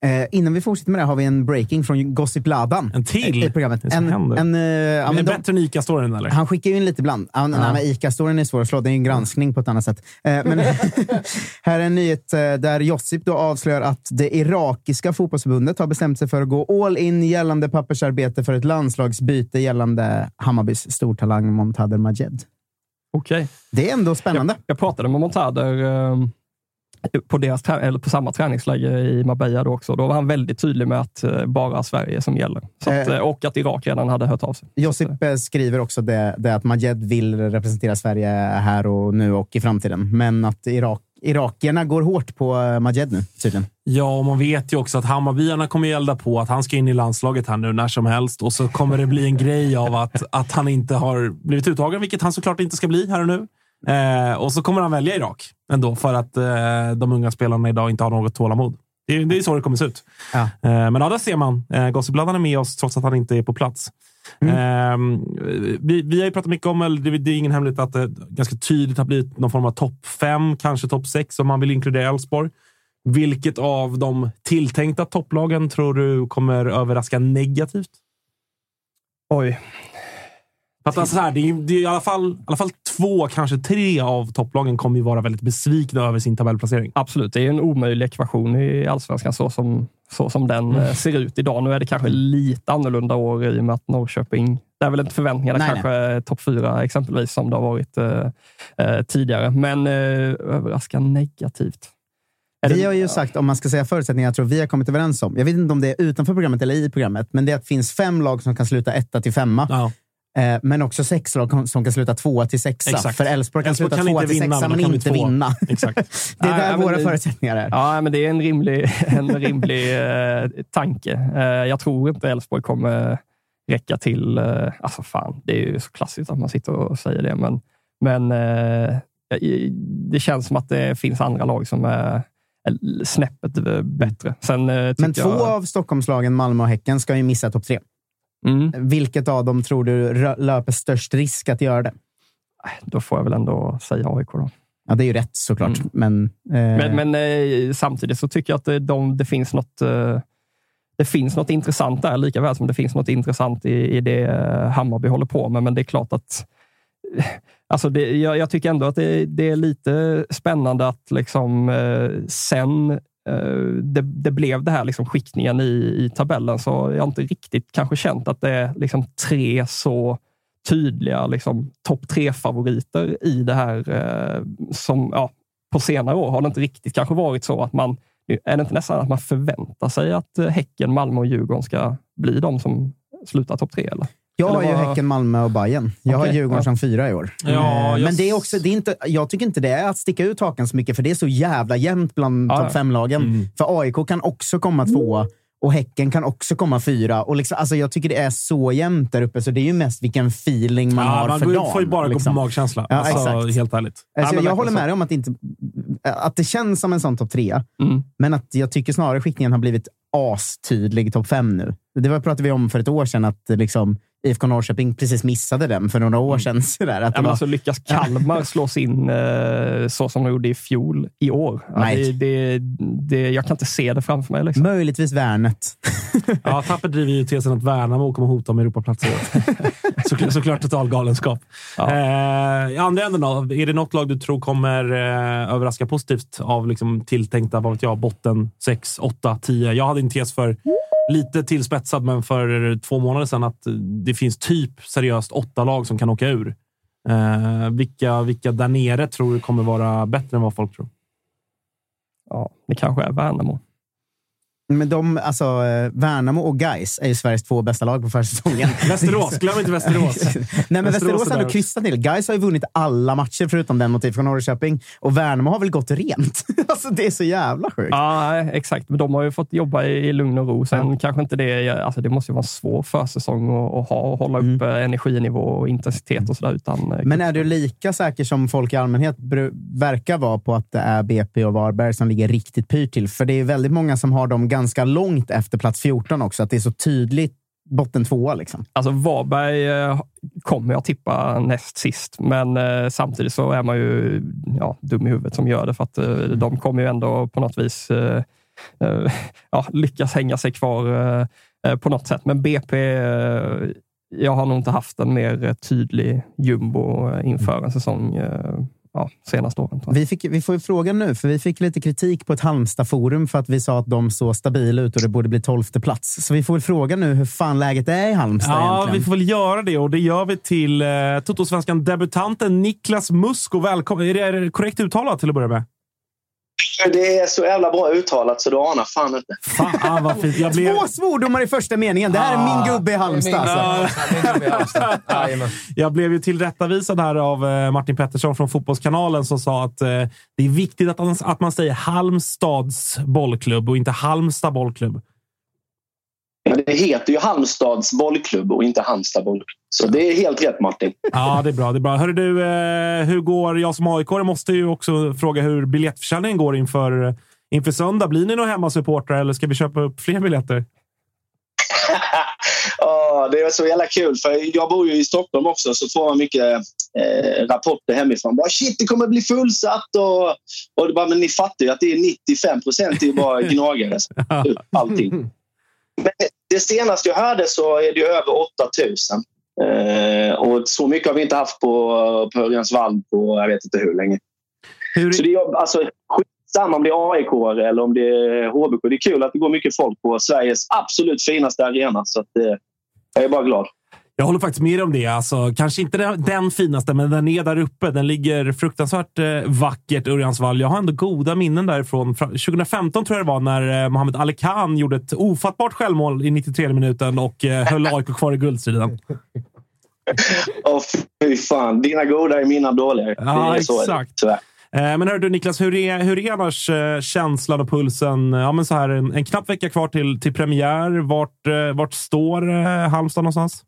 Eh, innan vi fortsätter med det har vi en breaking från Gossip Ladan. En till? I programmet. Det är En, händer. en, eh, ja, Men men de, bättre än Ica-storyn eller? han skickar ju in lite ibland. Han, nej, men Ica-storyn är svår att slå. Det är en granskning på ett annat sätt. Eh, men [LAUGHS] [LAUGHS] här är en nyhet eh, där Josip då avslöjar att det irakiska fotbollsförbundet har bestämt sig för att gå all in gällande pappersarbete för ett landslagsbyte gällande Hammarbys stortalang Montader Majed. Okej. Det är ändå spännande. Jag, jag pratade med Montader eh, på, deras, eller på samma träningsläger i Marbella då också. Då var han väldigt tydlig med att eh, bara Sverige som gäller. Så att, Eh. eh, och att Irak redan hade hört av sig. Att, Josip eh, skriver också det, det att Majed vill representera Sverige här och nu och i framtiden. Men att Irak, irakierna går hårt på Majed nu, tydligen. Ja, och man vet ju också att Hammarbyarna kommer ju elda på att han ska in i landslaget här nu när som helst. Och så kommer det bli en grej av att, att han inte har blivit uttagen, vilket han såklart inte ska bli här och nu. Eh, och så kommer han välja Irak ändå för att eh, de unga spelarna idag inte har något tålamod. Det är, det är så det kommer se ut. Ja. Eh, men ja, där ser man. Eh, Gossipladdan är med oss trots att han inte är på plats. Eh, vi, vi har ju pratat mycket om, eller det, det är ingen hemlighet, att det ganska tydligt har blivit någon form av topp fem, kanske topp sex om man vill inkludera Elfsborg. Vilket av de tilltänkta topplagen tror du kommer överraska negativt? oj, att alltså så här, det är, det är i, alla fall, i alla fall två, kanske tre av topplagen kommer ju vara väldigt besvikna över sin tabellplacering. absolut. Det är en omöjlig ekvation i allsvenskan så som, så som den Mm. eh, ser ut idag. Nu är det kanske lite annorlunda år i och med att Norrköping det är väl inte förväntningarna Nej, kanske topp fyra exempelvis som det har varit eh, eh, tidigare. Men eh, överraska negativt. Är Vi det- har ju sagt, om man ska säga förutsättningar, jag tror vi har kommit överens om. Jag vet inte om det är utanför programmet eller i programmet, men det är att det finns fem lag som kan sluta etta till femma. Ja. Eh, men också sex lag som kan sluta tvåa till sexa. Exakt. För Elfsborg kan Elfsborg sluta kan tvåa till vinna, sexa, men men inte tvåa. vinna. [LAUGHS] Exakt. Det är där men våra det- förutsättningar är. Ja, men det är en rimlig, [LAUGHS] en rimlig eh, tanke. Eh, jag tror inte Elfsborg kommer räcka till. Eh, alltså fan, det är ju så klassiskt att man sitter och säger det, men, men eh, det känns som att det finns andra lag som är snäppet bättre. Sen, eh, Men två jag, av Stockholmslagen, Malmö och Häcken, ska ju missa topp tre. Mm, Vilket av dem tror du löper störst risk att göra det? då får jag väl ändå säga AIK. Då. Ja, det är ju rätt såklart. Mm. Men, eh, Men, men eh, samtidigt så tycker jag att det, de, det finns något eh, det finns något intressant där, lika väl som det finns något intressant i, i det eh, Hammarby håller på med. Men det är klart att eh, Alltså det, jag, jag tycker ändå att det, det är lite spännande att liksom, eh, sen Eh, det, det blev det här liksom skiktningen i, i tabellen så jag har inte riktigt kanske känt att det är liksom tre så tydliga liksom, topp tre-favoriter i det här. Eh, som ja, På senare år har det inte riktigt kanske varit så att man är det inte nästan att man förväntar sig att eh, Häcken, Malmö och Djurgården ska bli de som slutar topp tre? Eller? Jag har ju vad- Häcken, Malmö och Bayern. Jag har Okej, Djurgården ja. som fyra i år. Ja, Eh, jag- Men det är också, det är inte, jag tycker inte det är att sticka ut hakan så mycket, för det är så jävla jämnt bland Ja, topp fem-lagen. Mm. För AIK kan också komma tvåa och Häcken kan också komma fyra. Och liksom, alltså jag tycker det är så jämnt där uppe, så det är ju mest vilken feeling man ja, har man för går, dagen. får ju bara liksom. gå på magkänsla. Ja, alltså, exakt. Helt ärligt. Alltså, jag verkligen håller med dig om att det, inte, att det känns som en sån topp tre, Mm. men att jag tycker snarare skickningen har blivit astydlig topp fem nu. Det var pratade vi om för ett år sedan, att liksom, IFK Norrköping precis missade den för några år sedan. [LAUGHS] Sådär, att Ja, var, alltså, lyckas Kalmar slås in eh, så som de gjorde i fjol i år? Ja, Nej. det, det, det, jag kan inte se det framför mig. Liksom. Möjligtvis Värnet. [LAUGHS] Ja, Tapper driver ju tesen att Värnamo kommer hota om Europaplatser. [LAUGHS] såklart, såklart total galenskap. Ja. Eh, I andra änden då, är det något lag du tror kommer eh, överraska positivt av liksom, tilltänkta vad vet jag, botten 6, 8, 10? Jag hade en tes för lite tillspetsad, men för två månader sedan att det finns typ seriöst åtta lag som kan åka ur. Eh, vilka, vilka där nere tror du kommer vara bättre än vad folk tror? Ja, det kanske är Värnamo. Men de, alltså, eh, Värnamo och Gais är ju Sveriges två bästa lag på försäsongen. [LAUGHS] Västerås, glöm inte Västerås. [LAUGHS] Nej, men Västerås Västerås har kryssat till. Gais har ju vunnit alla matcher förutom den mot IFK Norrköping. Och Värnamo har väl gått rent. [LAUGHS] alltså, det är så jävla sjukt. Ja, exakt. Men de har ju fått jobba i, lugn och ro. Sen kanske inte det... Alltså det måste ju vara en svår försäsong att, att ha och hålla upp eh, energinivå och intensitet och sådär. Utan, eh, Men är du lika säker som folk i allmänhet verkar vara på att det är BP och Varberg som ligger riktigt pyrt till? För det är väldigt många som har dem ganska långt efter plats 14 också. Att det är så tydligt botten tvåa. Liksom. Alltså Varberg eh, kommer jag tippa näst sist, men eh, samtidigt så är man ju ja, dum i huvudet som gör det för att eh, de kommer ju ändå på något vis eh, eh [LAUGHS] ja, lyckas hänga sig kvar eh, på något sätt. Men BP, jag har nog inte haft en mer tydlig jumbo inför en säsong ja, senaste åren. Vi, fick, vi får ju fråga nu, för vi fick lite kritik på ett Halmstad-forum för att vi sa att de såg stabila ut och det borde bli tolfte plats. Så vi får väl fråga nu hur fan läget är i Halmstad Ja, egentligen. vi får väl göra det och det gör vi till eh, Totosvenskan debutanten Niklas Musko. Välkommen! Är det, är det korrekt uttalat till att börja med? Det är så jävla bra uttalat så du anar fan inte. Fan ah, vad fint. Jag blev, Två svordomar i första meningen. Det här är min gubbe i Halmstad. Alltså. Min gubbe i Halmstad. [LAUGHS] Jajamän. jag blev ju tillrättavisad här av eh, Martin Pettersson från Fotbollskanalen som sa att eh, det är viktigt att, man- att man säger Halmstads bollklubb och inte Halmstad bollklubb. Men det heter ju Halmstads bollklubb och inte Halmstad bollklubb. Så det är helt rätt Martin. Ja, det är bra. Det är bra. Hörru du, eh, hur går jag som aik måste ju också fråga hur biljettförsäljningen går inför, inför söndag. Blir ni några hemmasupportrar eller ska vi köpa upp fler biljetter? [LAUGHS] Ja, det är så jävla kul för jag bor ju i Stockholm också så får man mycket eh, rapporter hemifrån. Bara, Shit, det kommer bli fullsatt och, och det bara, men ni fattar ju att det är 95 procent är ju bara [LAUGHS] gnagare. Allting. Men det senaste jag hörde så är det över 8000. Eh, och så mycket har vi inte haft på, på Örjansvall på jag vet inte hur länge. Hur, Så det är alltså, skitsamma om det är AIK eller om det är HBK. Det är kul att det går mycket folk på Sveriges absolut finaste arena. Så att, eh, jag är bara glad. Jag håller faktiskt med om det. Alltså, kanske inte den, den finaste, men den är där uppe. Den ligger fruktansvärt eh, vackert, Örjansvall. Jag har ändå goda minnen därifrån. Fra- 2015 tror jag det var, när eh, Mohamed Ali Khan gjorde ett ofattbart självmål i 93 minuten och eh, höll [LAUGHS] AIK kvar i guldstriden. Åh, fy fan. Dina goda är mina dåliga. Ja, så, exakt. tyvärr. Eh, Men hör du Niklas, hur är, hur är annars eh, känslan och pulsen? Ja, men så här, en, en knapp vecka kvar till, till premiär. Vart, eh, vart står Halmstad någonstans?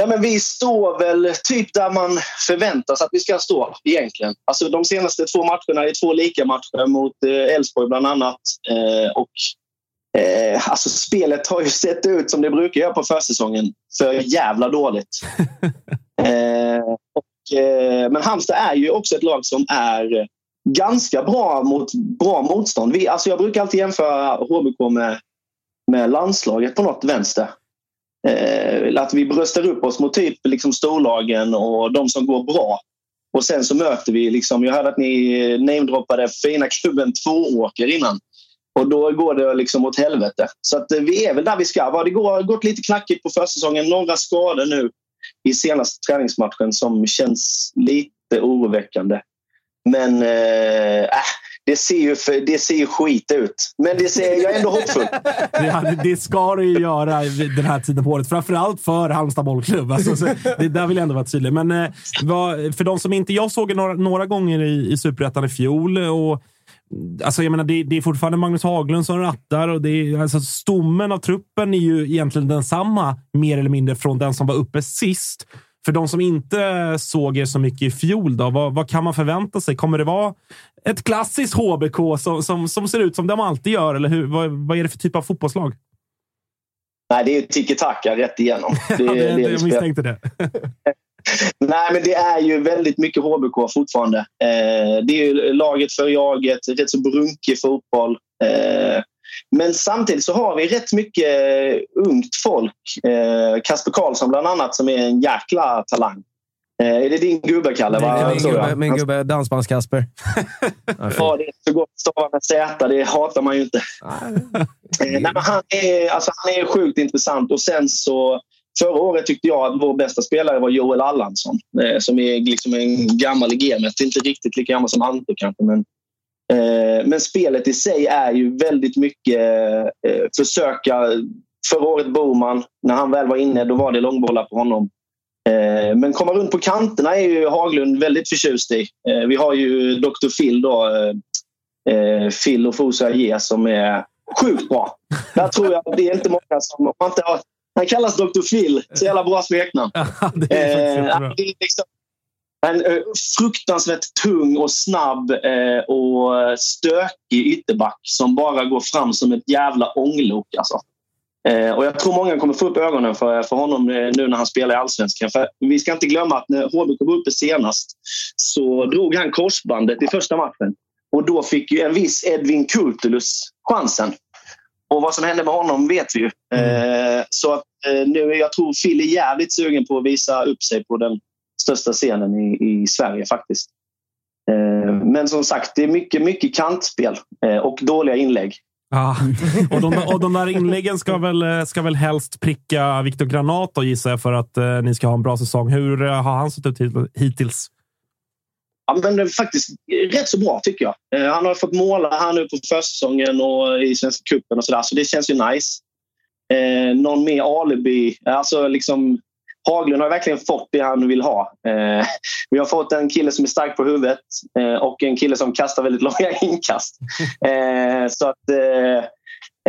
Ja, men vi står väl typ där man förväntar sig att vi ska stå egentligen. Alltså, de senaste två matcherna är två lika matcher mot eh, Elfsborg bland annat. Eh, och, eh, alltså, spelet har ju sett ut som det brukar göra på försäsongen. För jävla dåligt. [LAUGHS] eh, och, eh, men Halmstad är ju också ett lag som är ganska bra mot bra motstånd. Vi, alltså, jag brukar alltid jämföra HBK med, med landslaget på något vänster. Eh, att vi bröstar upp oss mot typ liksom storlagen och de som går bra. Och sen så möter vi, liksom, jag hörde att ni namedroppade fina klubben Tvååker innan. Och då går det liksom åt helvete. Så att eh, vi är väl där vi ska vara. Det har gått lite knackigt på försäsongen. Några skador nu i senaste träningsmatchen som känns lite oroväckande. Men eh, äh, det, ser ju för, det ser ju skit ut. Men det ser, jag är ändå hoppfull. [LAUGHS] Ja, det, ska det ju göra den här tiden på året. Framförallt för Halmstad bollklubb. Alltså, det där vill jag ändå vara tydlig. Men eh, vad, för de som inte... Jag såg några, några gånger i, i Superettan i fjol. Och, alltså, jag menar, det, det är fortfarande Magnus Haglund som rattar. Och det är, alltså, stommen av truppen är ju egentligen densamma, mer eller mindre, från den som var uppe sist. För de som inte såg er så mycket i fjol, då, vad, vad kan man förvänta sig? Kommer det vara ett klassiskt HBK som, som, som ser ut som de alltid gör? Eller hur, vad, vad är det för typ av fotbollslag? Nej, det är tiki-taka rätt igenom. Det, [LAUGHS] Ja, det, det jag misstänkte det. [LAUGHS] Nej, men det är ju väldigt mycket HBK fortfarande. Eh, det är ju laget för jaget, rätt så brunkig fotboll. Eh, men samtidigt så har vi rätt mycket ungt folk. Eh, Kasper Karlsson bland annat som är en jäkla talang. Eh, är det din gubbe, Kalle? Är va? min gubbe, min gubbe Dansbands-Kasper. [LAUGHS] Ja, det är så gott att stava med Z. Det hatar man ju inte. Eh, nej, men han, är, alltså, han är sjukt intressant. Och sen så, förra året tyckte jag att vår bästa spelare var Joel Allansson. Eh, som är liksom en gammal gamet. Inte riktigt lika gammal som Ante kanske. Men, eh, men spelet i sig är ju väldigt mycket eh, försöka. Förra året Boman, när han väl var inne, då var det långbollar på honom. Eh, Men komma runt på kanterna är ju Haglund väldigt förtjust i. Eh, Vi har ju Dr. Phil då, eh, eh, Phil och Fosa Aie som är sjukt bra. Där tror jag det är inte många som... om man inte har, han kallas Dr. Phil. Så jävla bra smeknamn. [LAUGHS] det är Eh, liksom en eh, fruktansvärt tung och snabb eh, och stökig ytterback som bara går fram som ett jävla ånglok. Alltså. Eh, och jag tror många kommer få upp ögonen för, för honom nu när han spelar i Allsvenskan. För vi ska inte glömma att när HBK var uppe senast så drog han korsbandet i första matchen. Och då fick ju en viss Edvin Kurtulus chansen. Och vad som hände med honom vet vi ju. Eh, så att, nu, jag tror Phil är jävligt sugen på att visa upp sig på den största scenen i, i Sverige faktiskt. Eh, men som sagt, det är mycket, mycket kantspel eh, och dåliga inlägg. Ja. [LAUGHS] Och, de, och de där inläggen ska [LAUGHS] väl, eh, ska väl helst pricka Viktor Granat då, gissar jag, för att eh, ni ska ha en bra säsong. Hur har han sett ut hit- hittills? Ja, men det är faktiskt rätt så bra tycker jag. Eh, han har fått måla här nu på försäsongen och i Svenska cupen och sådär, så det känns ju nice. Eh, någon mer alibi. Alltså liksom, Haglund har verkligen fått det han vill ha. Eh, vi har fått en kille som är stark på huvudet eh, och en kille som kastar väldigt [LAUGHS] långa inkast. Eh, så att, eh,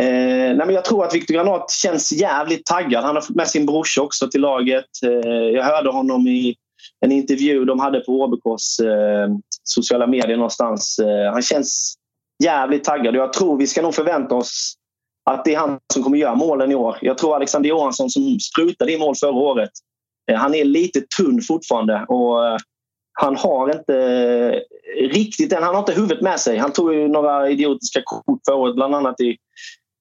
eh, nej men jag tror att Viktor Granat känns jävligt taggad. Han har fått med sin brorsa också till laget. Eh, jag hörde honom i en intervju de hade på HBKs eh, sociala medier någonstans. Eh, han känns jävligt taggad och jag tror vi ska nog förvänta oss att det är han som kommer göra målen i år. Jag tror Alexander Johansson som sprutade i mål förra året. Eh, han är lite tunn fortfarande och eh, han har inte eh, riktigt. Han har inte huvudet med sig. Han tog ju några idiotiska kort förra året, bland annat i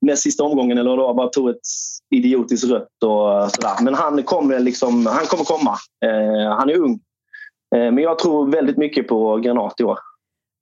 näst sista omgången eller då bara tog ett idiotiskt rött och sådär. Men han kommer, liksom, han kommer komma. Han är ung. Men jag tror väldigt mycket på Granat i år.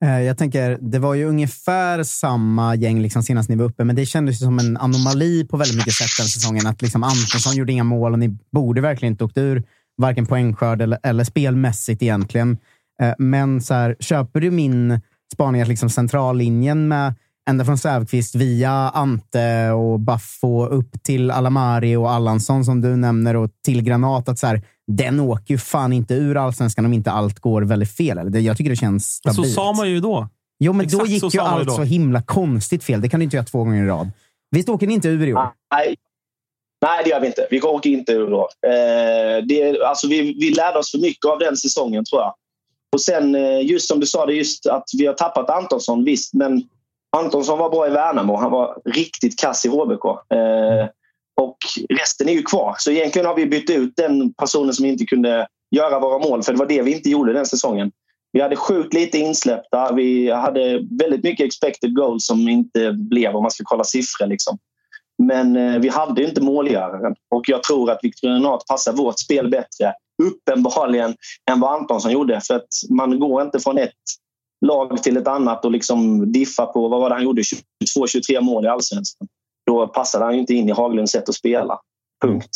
Eh, jag tänker, det var ju ungefär samma gäng liksom senast ni var uppe, men det kändes ju som en anomali på väldigt mycket sätt den säsongen. Att liksom Antonsson gjorde inga mål och ni borde verkligen inte åkt ur varken poängskörd eller, eller spelmässigt egentligen. Eh, men så här, köper du min spaning att liksom centrallinjen med ända från Säfqvist via Ante och Baffo upp till Alamari och Allansson som du nämner och till Granat. Att så här, den åker ju fan inte ur allsvenskan om inte allt går väldigt fel. Eller? Jag tycker det känns stabilt. så sa man ju då. Jo, men då Exakt så gick ju allt då. så himla konstigt fel. Det kan du inte göra två gånger i rad. Visst åker ni inte ur i år? Nej, Nej det gör vi inte. Vi åker inte ur då. Eh, det, är- alltså vi, vi lärde oss för mycket av den säsongen, tror jag. Och sen, eh, just som du sa, det just att vi har tappat Antonsson, visst. Men Antonsson var bra i Värnamo. Han var riktigt kass i HBK. Eh, och resten är ju kvar. Så egentligen har vi bytt ut den personen som inte kunde göra våra mål. För det var det vi inte gjorde den säsongen. Vi hade sjukt lite insläppta. Vi hade väldigt mycket expected goals som inte blev om man ska kolla siffror. Liksom. Men eh, vi hade inte målgöraren. Och jag tror att Victor Renat passar vårt spel bättre, uppenbarligen, än vad Antonsson gjorde. För att man går inte från ett lag till ett annat och liksom diffa på, vad var det han gjorde, 22-23 mål i allsvenskan. Då passade han ju inte in i Haglunds sätt att spela. Punkt.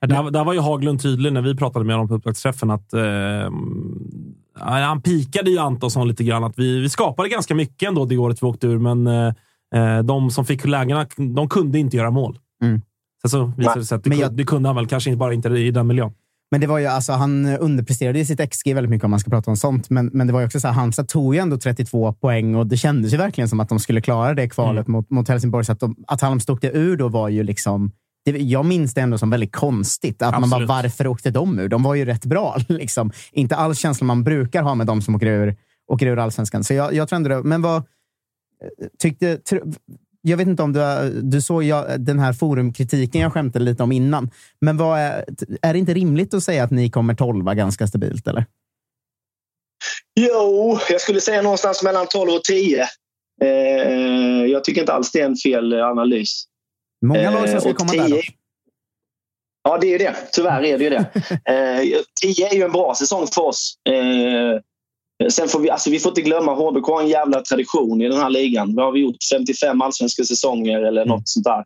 Där, där var ju Haglund tydlig när vi pratade med honom på upptaktsträffen att eh, han pikade ju Antonsson lite grann. Att vi, vi skapade ganska mycket ändå det året vi åkte ur, men eh, eh, de som fick lägena, de kunde inte göra mål. Mm. Sen så visade det sig att det, Men kun- jag- det kunde han väl, kanske inte bara inte i den miljön. Men det var ju, alltså, han underpresterade i sitt XG väldigt mycket om man ska prata om sånt. Men, men det var ju också så här, Halmstad tog ju ändå 32 poäng och det kändes ju verkligen som att de skulle klara det kvalet mot, mot Helsingborg. Så att, de, att Halmstad åkte ur då var ju liksom... Det, jag minns det ändå som väldigt konstigt. Att man bara, Absolut. varför åkte de ur? De var ju rätt bra. [LAUGHS] Liksom. Inte alls känslan man brukar ha med de som åker ur, åker ur allsvenskan. Så jag, jag tror ändå det. Men vad tyckte... Jag vet inte om du, du såg jag, den här forumkritiken jag skämtade lite om innan. Men är, är det inte rimligt att säga att ni kommer tolva ganska stabilt? Eller? Jo, jag skulle säga någonstans mellan 12 och 10. Eh, jag tycker inte alls det är en fel analys. Många lag som Eh, ska komma 10 där dock. Ja, det är det. Tyvärr är det ju det. [LAUGHS] Eh, 10 är ju en bra säsong för oss. Eh, sen får vi, alltså vi får inte glömma HBK har en jävla tradition i den här ligan. Vi har vi gjort 55 allsvenska säsonger eller något sånt där.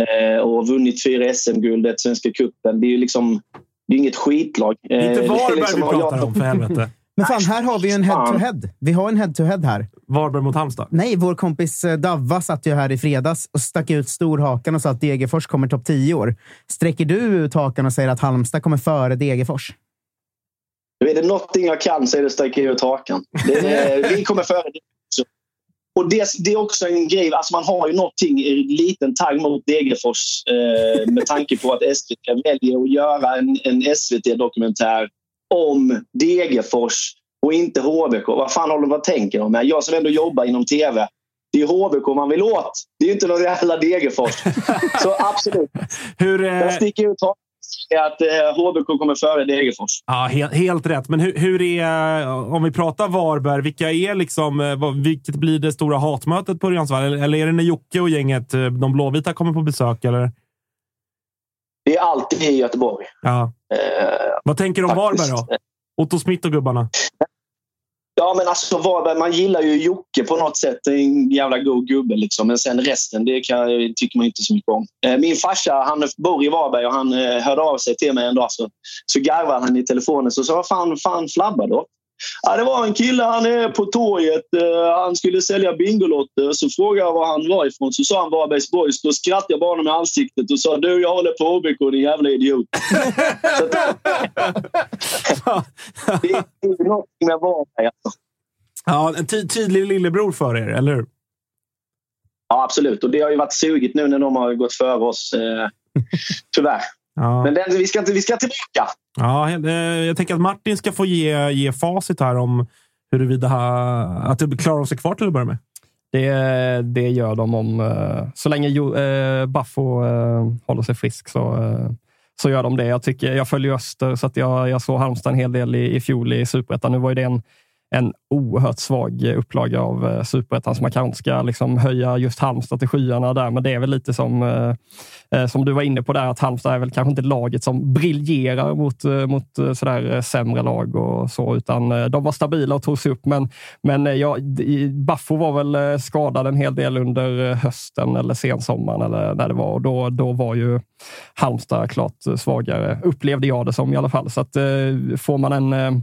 Eh, och vunnit fyra SM-guld, ett Svenska cupen. Det är ju liksom det är inget skitlag. Det är inte Eh, Varberg liksom- vi pratar om, för helvete. [LAUGHS] Men fan, här har vi ju en head-to-head. Vi har en head-to-head här. Varberg mot Halmstad. Nej, vår kompis eh, Davva satt ju här i fredags och stack ut storhakan och sa att Degerfors kommer topp 10 i år. Sträcker du ut hakan och säger att Halmstad kommer före Degerfors? Är det någonting jag kan så är det att sträcka ut hakan. Det är, [LAUGHS] vi kommer före det också. Och det, det är också en grej, alltså man har ju någonting i liten tagg mot Degerfors eh, med tanke på att SVT väljer att göra en, en SVT-dokumentär om Degerfors och inte HBK. Vad fan håller de vad tänker de med? Jag som ändå jobbar inom TV. Det är HBK man vill åt. Det är ju inte någon jävla Degerfors. [LAUGHS] Så absolut. Hur, Jag eh, sticker ut hakan att eh, HBK kommer före Degerfors. ja, helt, helt rätt. Men hur, hur är, om vi pratar Varberg, vilka är liksom, eh, vilket blir det stora hatmötet på Örjansvall? Eller, eller är det när Jocke och gänget, eh, de blåvita, kommer på besök? Eller? Det är alltid i Göteborg. Ja. Eh, Vad tänker du om. Varberg då? Otto Smith och gubbarna? Ja, men alltså Varberg, man gillar ju Jocke på något sätt. En jävla god gubbe. Liksom. Men sen resten, det kan, tycker man inte så mycket om. Eh, min farsa han bor i Varberg och han eh, hörde av sig till mig en dag. Så, så garvade han i telefonen så sa vad fan, fan flabbar då? Ja, det var en kille, han är på torget. Eh, han skulle sälja Bingolotter. Så frågade jag var han var ifrån. Så sa han Varbergs Boys. Då skrattade jag bara honom i ansiktet och sa du, jag håller på HBK din jävla idiot. [LAUGHS] det är någonting med Varberg. Alltså. Ja, en ty tydlig lillebror för er, eller hur? Ja, absolut. Och det har ju varit sugigt nu när de har gått före oss. Eh, tyvärr. Ja. Men den, vi, ska inte, vi ska tillbaka. Ja, eh, jag tänker att Martin ska få ge, ge facit här om huruvida ha- att det klarar sig kvar till att börja med. Det, det gör de om... Eh, så länge jo, eh, Baffo eh, håller sig frisk så, eh, så gör de det. Jag, tycker, jag följer Öster, så att jag, jag såg Halmstad en hel del i, i fjol i Superettan. Nu var ju det en, en oerhört svag upplaga av eh, Superettan, så man kanske inte ska liksom höja just Halmstad till skyarna där. Men det är väl lite som, eh, eh, som du var inne på där, att Halmstad är väl kanske inte laget som briljerar mot, eh, mot eh, sådär eh, sämre lag och så, utan eh, de var stabila och tog sig upp. Men, men eh, ja, Baffo var väl eh, skadad en hel del under eh, hösten eller sensommaren eller när det var. Och då, då var ju Halmstad klart eh, svagare, upplevde jag det som i alla fall. Så att, eh, får man en eh,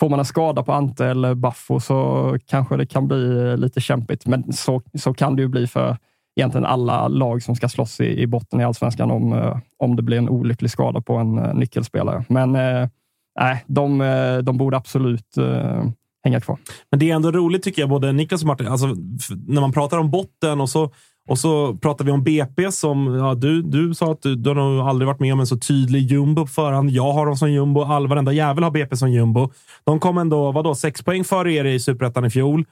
får man en skada på Ante eller Baffo så kanske det kan bli lite kämpigt. Men så, så kan det ju bli för egentligen alla lag som ska slåss i, i botten i allsvenskan om, eh, om det blir en olycklig skada på en eh, nyckelspelare. Men eh, nej, de, eh, de borde absolut eh, hänga kvar. Men det är ändå roligt tycker jag, både Niklas och Martin, alltså, när man pratar om botten och så, och så pratar vi om BP som, ja, du, du sa att du, du har nog aldrig varit med om en så tydlig jumbo på förhand. Jag har dem som jumbo, all varenda jävel har BP som jumbo. De kom ändå, vadå, sex poäng före er i Superettan i fjol.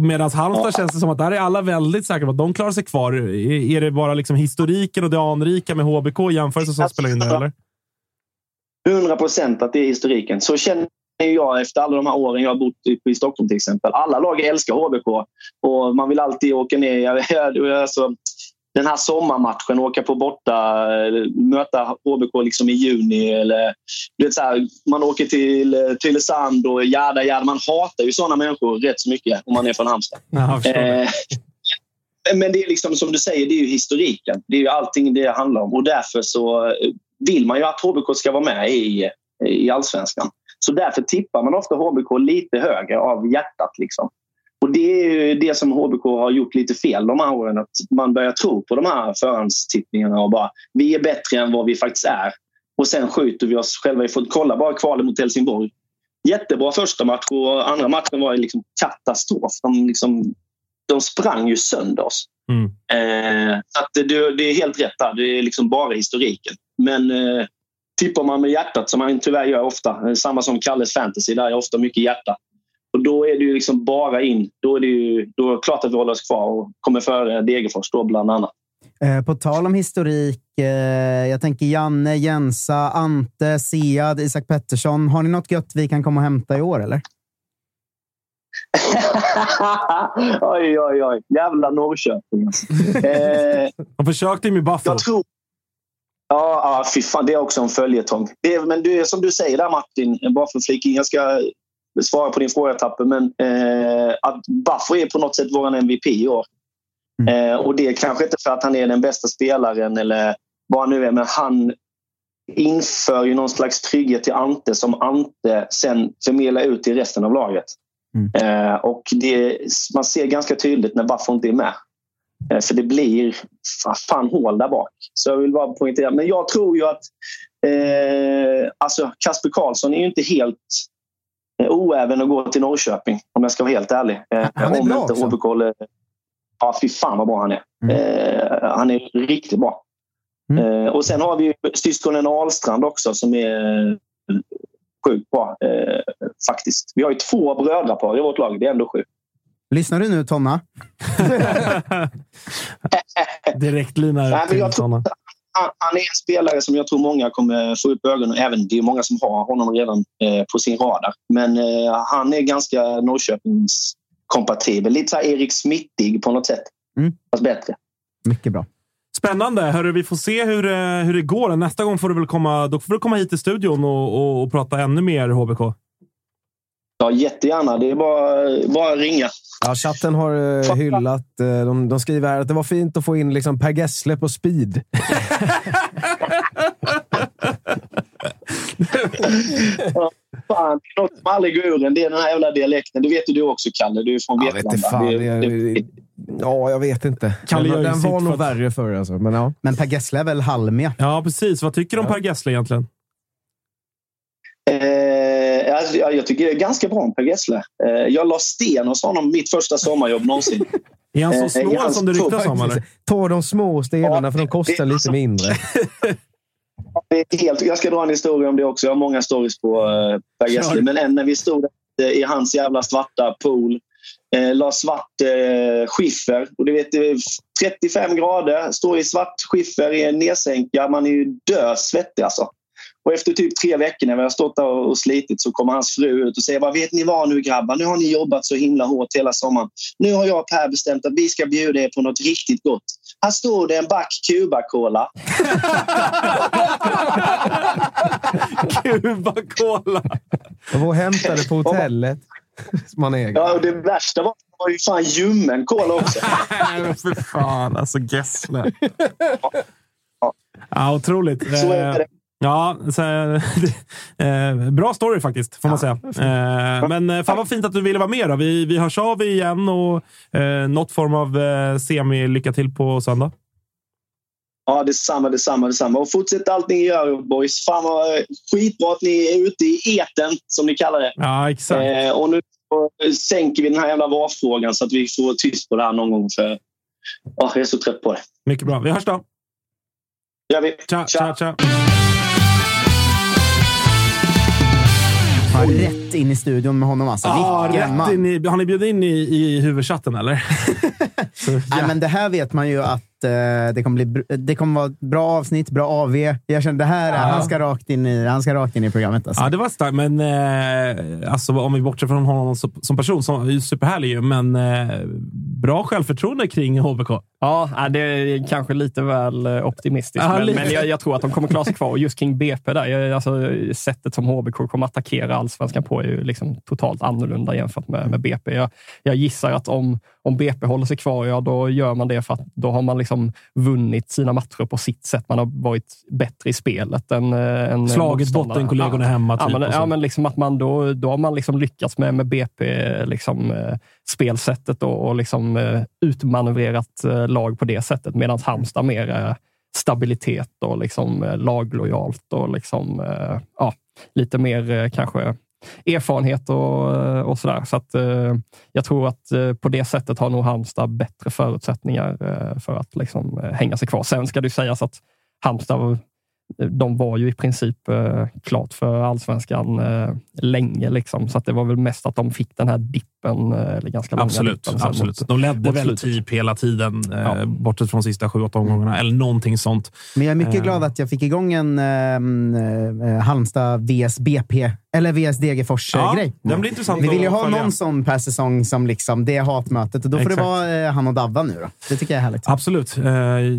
Medan Halmstad känns det som att där är alla väldigt säkra på att de klarar sig kvar. Är, är det bara liksom historiken och det anrika med HBK i jämförelse som spelar in där, eller? 100 procent att det är historiken. Så känner jag efter alla de här åren jag har bott i- Stockholm till exempel. Alla lag älskar HBK och man vill alltid åka ner. Alltså, den här sommarmatchen, åka på borta, eh, möta HBK liksom i juni. Eller, du vet, så här, man åker till eh, Tylösand och Gärda, Gärda. Man hatar ju sådana människor rätt så mycket om man är från Halmstad. Ja. Eh, men det är liksom som du säger, det är ju historiken. Det är ju allting det handlar om och därför så vill man ju att HBK ska vara med i, i allsvenskan. Så därför tippar man ofta HBK lite högre av hjärtat. Liksom. Och det är ju det som HBK har gjort lite fel de här åren. Att man börjar tro på de här förhandstippningarna och bara vi är bättre än vad vi faktiskt är. Och sen skjuter vi oss själva i foten. Kolla bara kvalet mot Helsingborg. Jättebra första match och andra matchen var liksom katastrof. De, liksom, de sprang ju sönder oss. Mm. Eh, så det, det är helt rätt där. Det är liksom bara historiken. Men eh, tippar man med hjärtat, som man tyvärr gör ofta, eh, samma som Kalles fantasy, där är ofta mycket hjärta. Och då är det ju liksom bara in. Då är det ju då är det klart att vi håller oss kvar och kommer före Degerfors då bland annat. Eh, på tal om historik, eh, jag tänker Janne, Jensa, Ante, Siad, Isak Pettersson. Har ni något gött vi kan komma och hämta i år, eller? [LAUGHS] oj, oj, oj. Jävla Norrköping. [LAUGHS] Eh, De försökte med Buffalo. jag tror... Ja, ja, fy fan. Det är också en följetong. Det är, men är som du säger där Martin, bara för flika. Jag ska svara på din fråga Tapper, men eh, att Buffo är på något sätt vår MVP i år. Eh, och det är kanske inte för att han är den bästa spelaren eller vad han nu är, men han inför ju någon slags trygghet till Ante som Ante sen förmedlar ut till resten av laget. Eh, och det, man ser ganska tydligt när Buffo inte är med. Eh, för det blir fa- fan hål där bak. Så jag vill bara poängtera. Men jag tror ju att eh, alltså Kasper Karlsson är ju inte helt eh, oäven att gå till Norrköping om jag ska vara helt ärlig. Eh, Han är om bra inte också. HBK håller- Ja, fy fan vad bra han är. Eh, han är riktigt bra. Eh, och sen har vi ju syskonen Ahlstrand också som är eh, sjukt bra eh, faktiskt. Vi har ju två brödrapar i vårt lag. Det är ändå sjukt. Lyssnar du nu, Tonna? [LAUGHS] Direktlina Nej, men till jag tror sådana. han, är en spelare som jag tror många kommer få upp ögonen. Även det är många som har honom redan eh, på sin radar. Men eh, han är ganska Norrköpings kompatibel. Lite så här Erik Smittig på något sätt. Mm. Fast bättre. Mycket bra. Spännande! Hörru, vi får se hur, eh, hur det går. Nästa gång får du väl komma, då får du komma hit till studion och, och, och prata ännu mer HBK. Ja, jättegärna. Det är bara, bara ringa. Ja, chatten har eh, hyllat. eh, de, de skriver här att det var fint att få in liksom Per Gessle på speed. [LAUGHS] Fan, det är något som aldrig går ur en. Det är den här jävla dialekten. Det vet ju du också, Kalle. Du är från Jag vet Vetlanda. inte fan. Det- Jag, det- ja, jag vet inte. Kalle Den, den var för nog att- värre förr alltså. Men ja. Men Per Gessle är väl halmiga? Ja, precis. Vad tycker du om Per Gessle egentligen? Eh, alltså, jag, tycker det är ganska bra om Per Gessle. Eh, jag la sten hos honom mitt första sommarjobb någonsin. Är han så Eh, snål han som det ryktas om? Ta de små stenarna för de kostar lite mindre. [LAUGHS] Det är helt, jag ska dra en historia om det också. Jag har många stories på eh, Per Gessle. Men en när vi stod eh, i hans jävla svarta pool. Eh, la svart eh, skiffer. Och du vet, det är 35 grader. Står i svart skiffer i en nedsänka. Man är ju dösvettig alltså. Och efter typ tre veckor när vi har stått där och slitit så kommer hans fru ut och säger vad vet ni vad nu grabbar? Nu har ni jobbat så himla hårt hela sommaren. Nu har jag och Per bestämt att vi ska bjuda er på något riktigt gott. Här står det en back Cuba-Cola. [LAUGHS] Cuba Cola! Jag var och hämtade på hotellet. Som [LAUGHS] man äger. Ja, och det värsta var, var ju fan ljummen cola också. [LAUGHS] Nej, för fan. Alltså Gessle. Ja, otroligt. Så Eh, är det. Ja, så, [LAUGHS] eh, bra story faktiskt, får man säga. Eh, men eh, fan vad fint att du ville vara med. Då. Vi, vi hörs av igen och eh, något form av eh, semi-lycka till på söndag. Ja, detsamma, detsamma, detsamma. Och fortsätt allt ni gör, boys. Fan vad eh, skitbra att ni är ute i eten, som ni kallar det. Ja, exakt. Eh, och nu sänker vi den här jävla VAR-frågan så att vi får tyst på det här någon gång. För oh, jag är så trött på det. Mycket bra. Vi hörs då. gör vi. Tja, tja, tja. Ja, rätt in i studion med honom alltså. Ja, Vilken rätt man. in i, har ni bjudit in i, i huvudchatten eller? [LAUGHS] Så, Nej, ja. men det här vet man ju att det, kommer bli, det kommer vara ett bra avsnitt, bra AV. Jag känner det här, är- han, ska rakt in i, han ska rakt in i programmet. Alltså. Ja, det var starkt. Men eh, alltså, om vi bortser från honom som, som person, som är superhärlig ju, men eh, bra självförtroende kring HBK. Ja, det är kanske lite väl eh, optimistiskt, Ja, men, lite. men jag, jag tror att de kommer klara sig kvar. Och just kring BP, där, jag, alltså, sättet som HBK kommer attackera allsvenskan på är ju liksom totalt annorlunda jämfört med, med BP. Jag, jag gissar att om, om BP håller sig kvar, ja, då gör man det för att då har man liksom vunnit sina matcher på sitt sätt. Man har varit bättre i spelet än, eh, än Slagit bottenkollegorna hemma. Ja, Typ, men, och så. ja, men liksom att man då, då har man liksom lyckats med, med BP, liksom, eh, spelsättet och, och liksom, eh, utmanövrerat lag på det sättet. Medan Halmstad mer är stabilitet och liksom, laglojalt och liksom, ja, lite mer kanske erfarenhet och, eh, och sådär. Så att, eh, jag tror att eh, på det sättet har nog Halmstad bättre förutsättningar eh, för att liksom, eh, hänga sig kvar. Sen ska det ju sägas att Halmstad eh, de var ju i princip eh, klart för allsvenskan eh, länge. Liksom. Så att det var väl mest att de fick den här dippen, eh, eller ganska långa Absolut. dippen. absolut. mot- De ledde väl slutet. typ hela tiden, eh, Ja. bortsett från sista sju, åtta omgångarna. Eller någonting sånt. Men jag är mycket Eh. glad att jag fick igång en ehm, eh, Halmstad vs BP, eller vs Degerfors-grej. den blir intressant Vi vill ju ha följa. någon sån per säsong som liksom, det hatmötet. Och då får Exakt. det vara eh, han och Davva nu då. Det tycker jag är härligt. Absolut. Eh,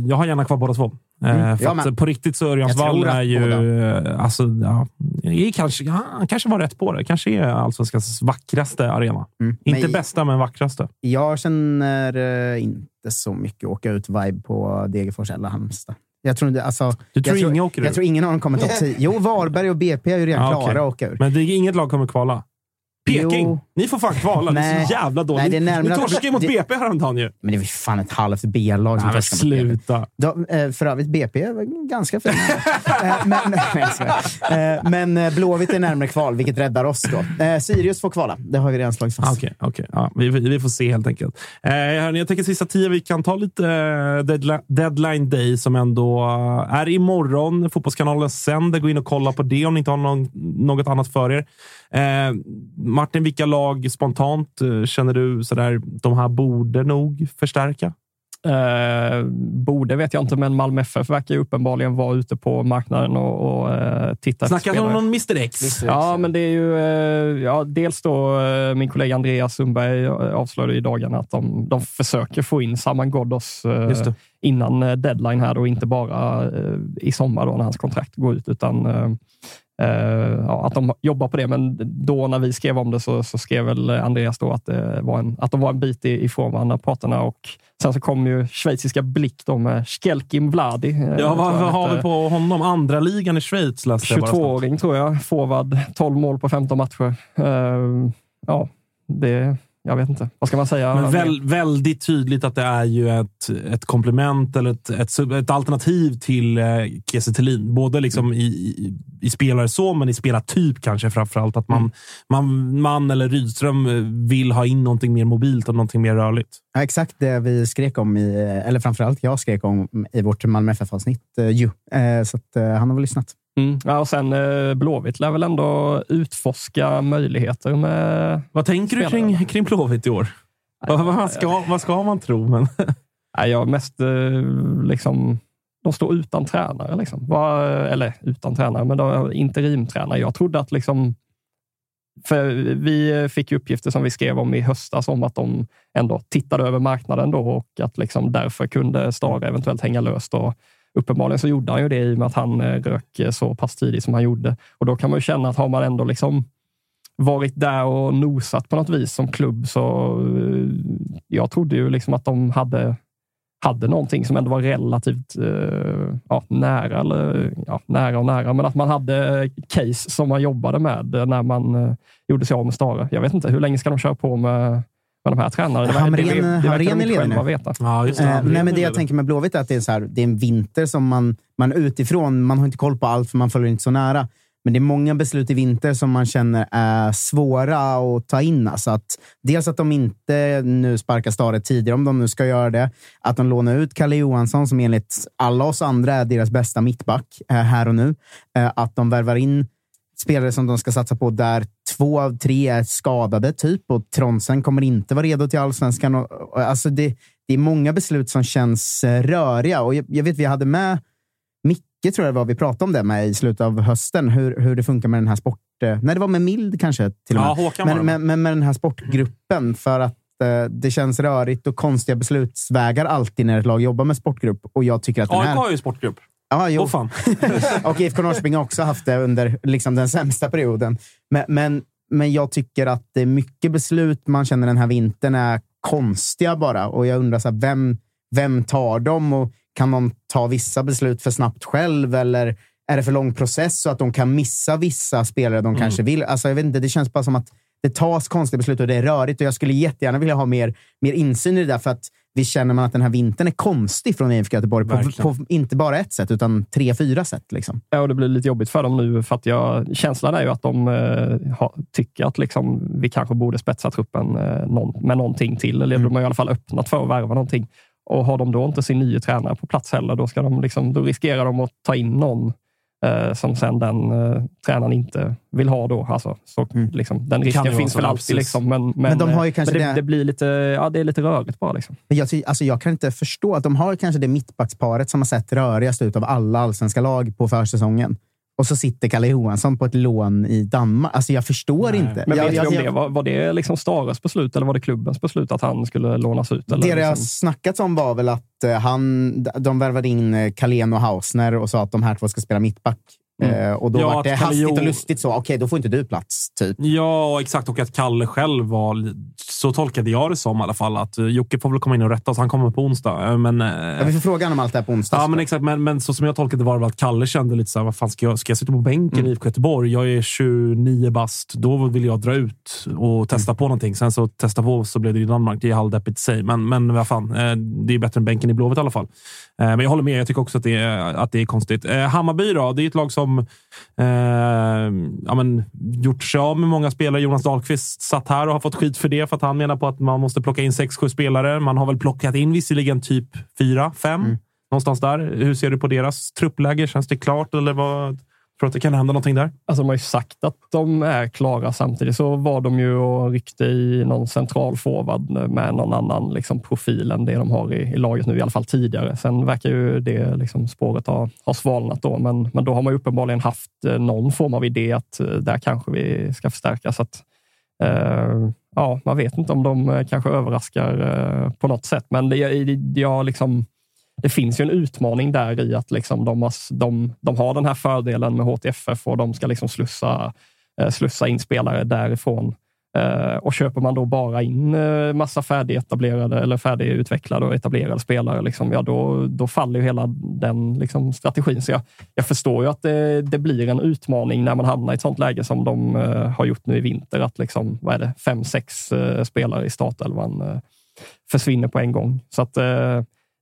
jag har gärna kvar båda två. Eh, Mm, för på riktigt så Örjans Jag tror vall att är ju... eh, Alltså, ja, är kanske, ja, han kanske var rätt på det. Kanske är allsvenskans vackraste arena. Mm. Inte Men bästa, men vackraste. Jag känner eh, inte så mycket åka ut-vibe på Degerfors eller Halmstad. Jag tror, inte, alltså, Du tror jag ingen åker Jag ut? tror ingen av dem kommer topp 10. [LAUGHS] Jo, Varberg och BP är ju redan Ja, klara okej. att åka ur. Men det är inget lag kommer kvala. Peking! Jo. Ni får fan kvala. Det är så jävla dåligt. Nej, närmare Ni torskade ju mot det- BP häromdagen ju. Men det är fan ett halvt B-lag som BP. sluta. De, eh, för övrigt, BP var ganska fina. [LAUGHS] Eh, men, [LAUGHS] nej. Eh, men Blåvitt är närmare kval, vilket räddar oss då. Sirius får kvala. Det har vi redan slagit fast. Okej, okej. Ja, vi, vi får se helt enkelt. Eh, hörni, jag tänker sista tio, vi kan ta lite eh, deadli- deadline day som ändå är imorgon. Fotbollskanalen sänder. Gå in och kolla på det om ni inte har någon, något annat för er. Eh, Martin, vilka lag spontant eh, känner du sådär, de här borde nog förstärka? Eh, borde vet jag inte, men Malmö FF verkar ju uppenbarligen vara ute på marknaden och, och eh, titta Snackar du om någon Mr X? Ja, men det är ju eh, ja, dels då eh, min kollega Andreas Sundberg eh, avslöjade i dagarna att de, de försöker få in Saman Ghoddos eh, innan eh, deadline här och inte bara eh, i sommar då när hans kontrakt går ut, utan ja, att de jobbar på det. Men då när vi skrev om det så, så skrev väl Andreas då att, det var en, att de var en bit i- ifrån varandra, parterna. Och sen så kom ju schweiziska Blick då med Skelkim Vladi. eh, Ja, vad, vad har vi på honom? Andra ligan i Schweiz läste jag bara. 22-åring tror jag. Forward, 12 mål på 15 matcher. Eh, ja, det... Jag vet inte. Vad ska man säga? Men väl, väldigt tydligt att det är ju ett, ett komplement eller ett, ett, ett alternativ till eh, Kiese. Både liksom i, i, i spelare så, men i spelartyp kanske framförallt. Att man, man, man eller Rydström eh, vill ha in någonting mer mobilt och någonting mer rörligt. Ja, exakt det vi skrek om, i, eller framförallt jag skrek om i vårt Malmö FF-avsnitt. Ju. Eh, så att, eh, han har väl lyssnat. Mm. Ja, och sen eh, Blåvitt lär väl ändå utforska möjligheter med... Vad tänker du Spelarna. kring, kring Blåvitt i år? Vad, vad, ska, vad ska man tro? Men, [LAUGHS] Nej, jag mest eh, liksom... De står utan tränare. Liksom. Vad- eller utan tränare, men de interimtränare. Jag trodde att liksom... För vi fick ju uppgifter som vi skrev om i höstas om att de ändå tittade över marknaden då och att liksom därför kunde Stare eventuellt hänga löst. Och uppenbarligen så gjorde han ju det i och med att han eh, rök eh, så pass tidigt som han gjorde. Och då kan man ju känna att har man ändå liksom varit där och nosat på något vis som klubb så eh, jag trodde ju liksom att de hade hade någonting som ändå var relativt ja, nära, eller ja, nära och nära, men att man hade case som man jobbade med när man gjorde sig av med Stare. Jag vet inte, hur länge ska de köra på med, med de här tränarna? Det, ver- Hamrén- det, det, det verkar Hamrén de är inte ledig själva nu. veta. Ja, just det. Eh, nej, men det jag tänker med Blåvitt är att det är, så här, det är en vinter som man, man utifrån, man har inte koll på allt för man följer inte så nära. Men det är många beslut i vinter som man känner är svåra att ta in. Alltså att, dels att de inte nu sparkar Stare tidigare, om de nu ska göra det. Att de lånar ut Kalle Johansson, som enligt alla oss andra är deras bästa mittback eh, här och nu. Eh, att de värvar in spelare som de ska satsa på där två av tre är skadade, typ. Och Tronsen kommer inte vara redo till allsvenskan. Och, och, alltså det, det är många beslut som känns eh, röriga. Och jag, jag vet, vi hade med Micke, tror jag det var, vi pratade om det med i slutet av hösten. Hur, hur det funkar med den här sport... eh, Nej, det var med Mild kanske. Till och med. Ja, Håkan men, men, men med den här sportgruppen. För att eh, det känns rörigt och konstiga beslutsvägar alltid när ett lag jobbar med sportgrupp. Och jag tycker att den AIK här... har ju sportgrupp. Ja, jo. Åh fan. [LAUGHS] och IFK Norrköping har också haft det under liksom, den sämsta perioden. Men, men, men jag tycker att det är mycket beslut man känner den här vintern är konstiga bara. Och jag undrar, så här, vem, vem tar dem? Och kan de ta vissa beslut för snabbt själv? Eller är det för lång process så att de kan missa vissa spelare de kanske vill? Alltså, jag vet inte, det känns bara som att det tas konstiga beslut och det är rörigt. Och jag skulle jättegärna vilja ha mer, mer insyn i det där. För att vi känner man att den här vintern är konstig från IFK Göteborg. På, på inte bara ett sätt, utan tre, fyra sätt. Liksom. Ja, och det blir lite jobbigt för dem nu. För att jag, känslan är ju att de eh, har, tycker att liksom, vi kanske borde spetsa truppen eh, någon, med någonting till. Eller de har i alla fall öppnat för att värva någonting. Och har de då inte sin nya tränare på plats heller, då, ska de liksom, då riskerar de att ta in någon som sen den eh, tränaren inte vill ha. Då. Alltså, så, liksom, den risken finns väl alltid. Liksom, men, men, Men de har ju eh, kanske det, det- det, blir lite, ja, det är lite rörigt bara. Liksom. Jag, alltså jag kan inte förstå att de har kanske det mittbacksparet som har sett rörigast ut av alla allsvenska lag på försäsongen. Och så sitter Kalle Johansson på ett lån i Danmark. Alltså jag förstår Nej. inte. Men jag, vet jag, vi om det? Var, var det liksom Stares beslut eller var det klubbens beslut att han skulle lånas ut? Eller Det det har liksom? snackats om var väl att eh, han, de värvade in eh, Carlén och Hausner och sa att de här två ska spela mittback. Eh, och då Ja, var det att Kalle hastigt och lustigt så. Okej, då får inte du plats. Typ. Ja, exakt. Och att Kalle själv var... Så tolkade jag det som i alla fall. Att eh, Jocke får väl komma in och rätta oss. Han kommer på onsdag. Eh, Men, Ja, vi får fråga honom allt det här på onsdag. Ja, men exakt. Men, men så som jag tolkade det var det att Kalle kände lite så här, vad fan ska jag, ska jag sitta på bänken Mm. i IFK Göteborg? Jag är 29 bast. Då vill jag dra ut och testa Mm. på någonting. Sen så testa på så blev det i Danmark. Det är halvdeppigt i sig. Men, men vad fan, det är bättre än bänken i Blåvitt i alla fall. Men jag håller med. Jag tycker också att det är, att det är konstigt. Hammarby då? Det är ett lag som eh, ja, men, gjort sig av med många spelare. Jonas Dahlqvist satt här och har fått skit för det, för att han menar på att man måste plocka in 6-7 spelare. Man har väl plockat in visserligen typ 4-5. Någonstans där. Hur ser du på deras truppläge? Känns det klart eller vad? Tror du att det kan hända någonting där? Alltså de har ju sagt att de är klara. Samtidigt så var de ju och ryckte i någon central forward med någon annan liksom, profil än det de har i, i laget nu, i alla fall tidigare. Sen verkar ju det liksom, spåret ha, ha svalnat då, men, men då har man ju uppenbarligen haft eh, någon form av idé att eh, där kanske vi ska förstärka. Så att, eh, ja, man vet inte om de eh, kanske överraskar eh, på något sätt, men det, jag, jag liksom det finns ju en utmaning där i att liksom de, har, de, de har den här fördelen med HTFF och de ska liksom slussa, eh, slussa in spelare därifrån. Eh, och köper man då bara in eh, massa färdigetablerade eller färdigutvecklade och etablerade spelare, liksom, ja, då, då faller ju hela den liksom, strategin. Så jag, jag förstår ju att det, det blir en utmaning när man hamnar i ett sånt läge som de har gjort nu i vinter. Att liksom, vad är det, fem, sex spelare i startelvan försvinner på en gång. Så att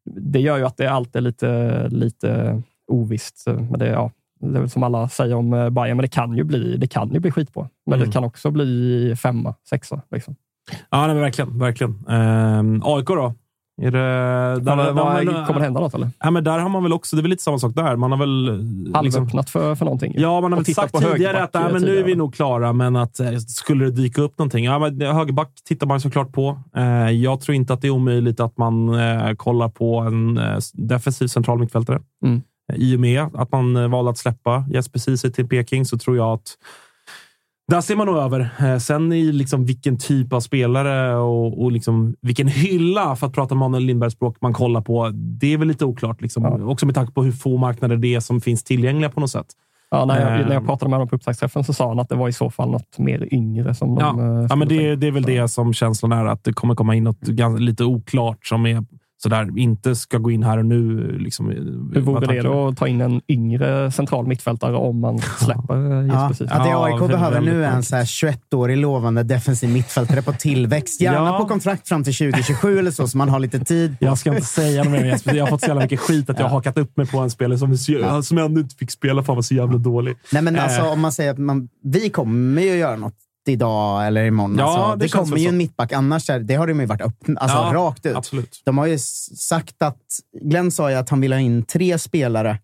det gör ju att det alltid är lite, lite ovisst. Men det, ja, det är väl som alla säger om eh, Bayern, men det kan ju bli, det kan ju bli skitbra. Men Mm. det kan också bli femma, sexa. Liksom. Ja, nej, verkligen. verkligen. Ehm, AIK då? Är det, där, vad- där- kommer det hända något eller? Ja, men där har man väl också, det är väl lite samma sak där. Man har väl... eh, Liksom, Halvöppnat för, för någonting? ja, man har väl sagt på tidigare att nej, eh, men nu är vi nog klara, men att eh, skulle det dyka upp någonting. Ja, men högerback tittar man såklart på. Eh, jag tror inte att det är omöjligt att man eh, kollar på en eh, defensiv central mittfältare. Mm. Eh, I och med att man eh, valde att släppa Jesper Ceesay till Peking så tror jag att där ser man nog över. Eh, Sen i liksom vilken typ av spelare och, och liksom vilken hylla, för att prata Manuel Lindbergs språk, man kollar på. Det är väl lite oklart. Liksom. Ja. Också med tanke på hur få marknader det är som finns tillgängliga på något sätt. Ja, när, jag, när jag pratade med honom på upptaktsträffen så sa han att det var i så fall något mer yngre som de Ja, eh, ja men det, det är väl det som känslan är, att det kommer komma in något lite oklart som är sådär, inte ska gå in här och nu. Liksom, Hur vore det då att ta in en yngre central mittfältare om man släpper ja. Ja, Jesper ja, det Ja, AIK väldigt behöver nu är en märkligt. så här 21-årig lovande defensiv mittfältare på tillväxt. Gärna Ja. på kontrakt fram till 2027 eller så, så man har lite tid. Jag ska inte säga något mer Jesper. Jag har fått så jävla mycket skit att jag har hakat upp mig på en spelare som, som jag ändå inte fick spela för han var så jävla dålig. Nej, men alltså, Eh. om man säger att man, vi kommer ju göra något idag eller imorgon. Ja, alltså, det det kommer ju en mittback. Annars är, det har de ju varit öppna, alltså Ja, rakt ut. Absolut. De har ju sagt att... Glenn sa ju att han vill ha in tre spelare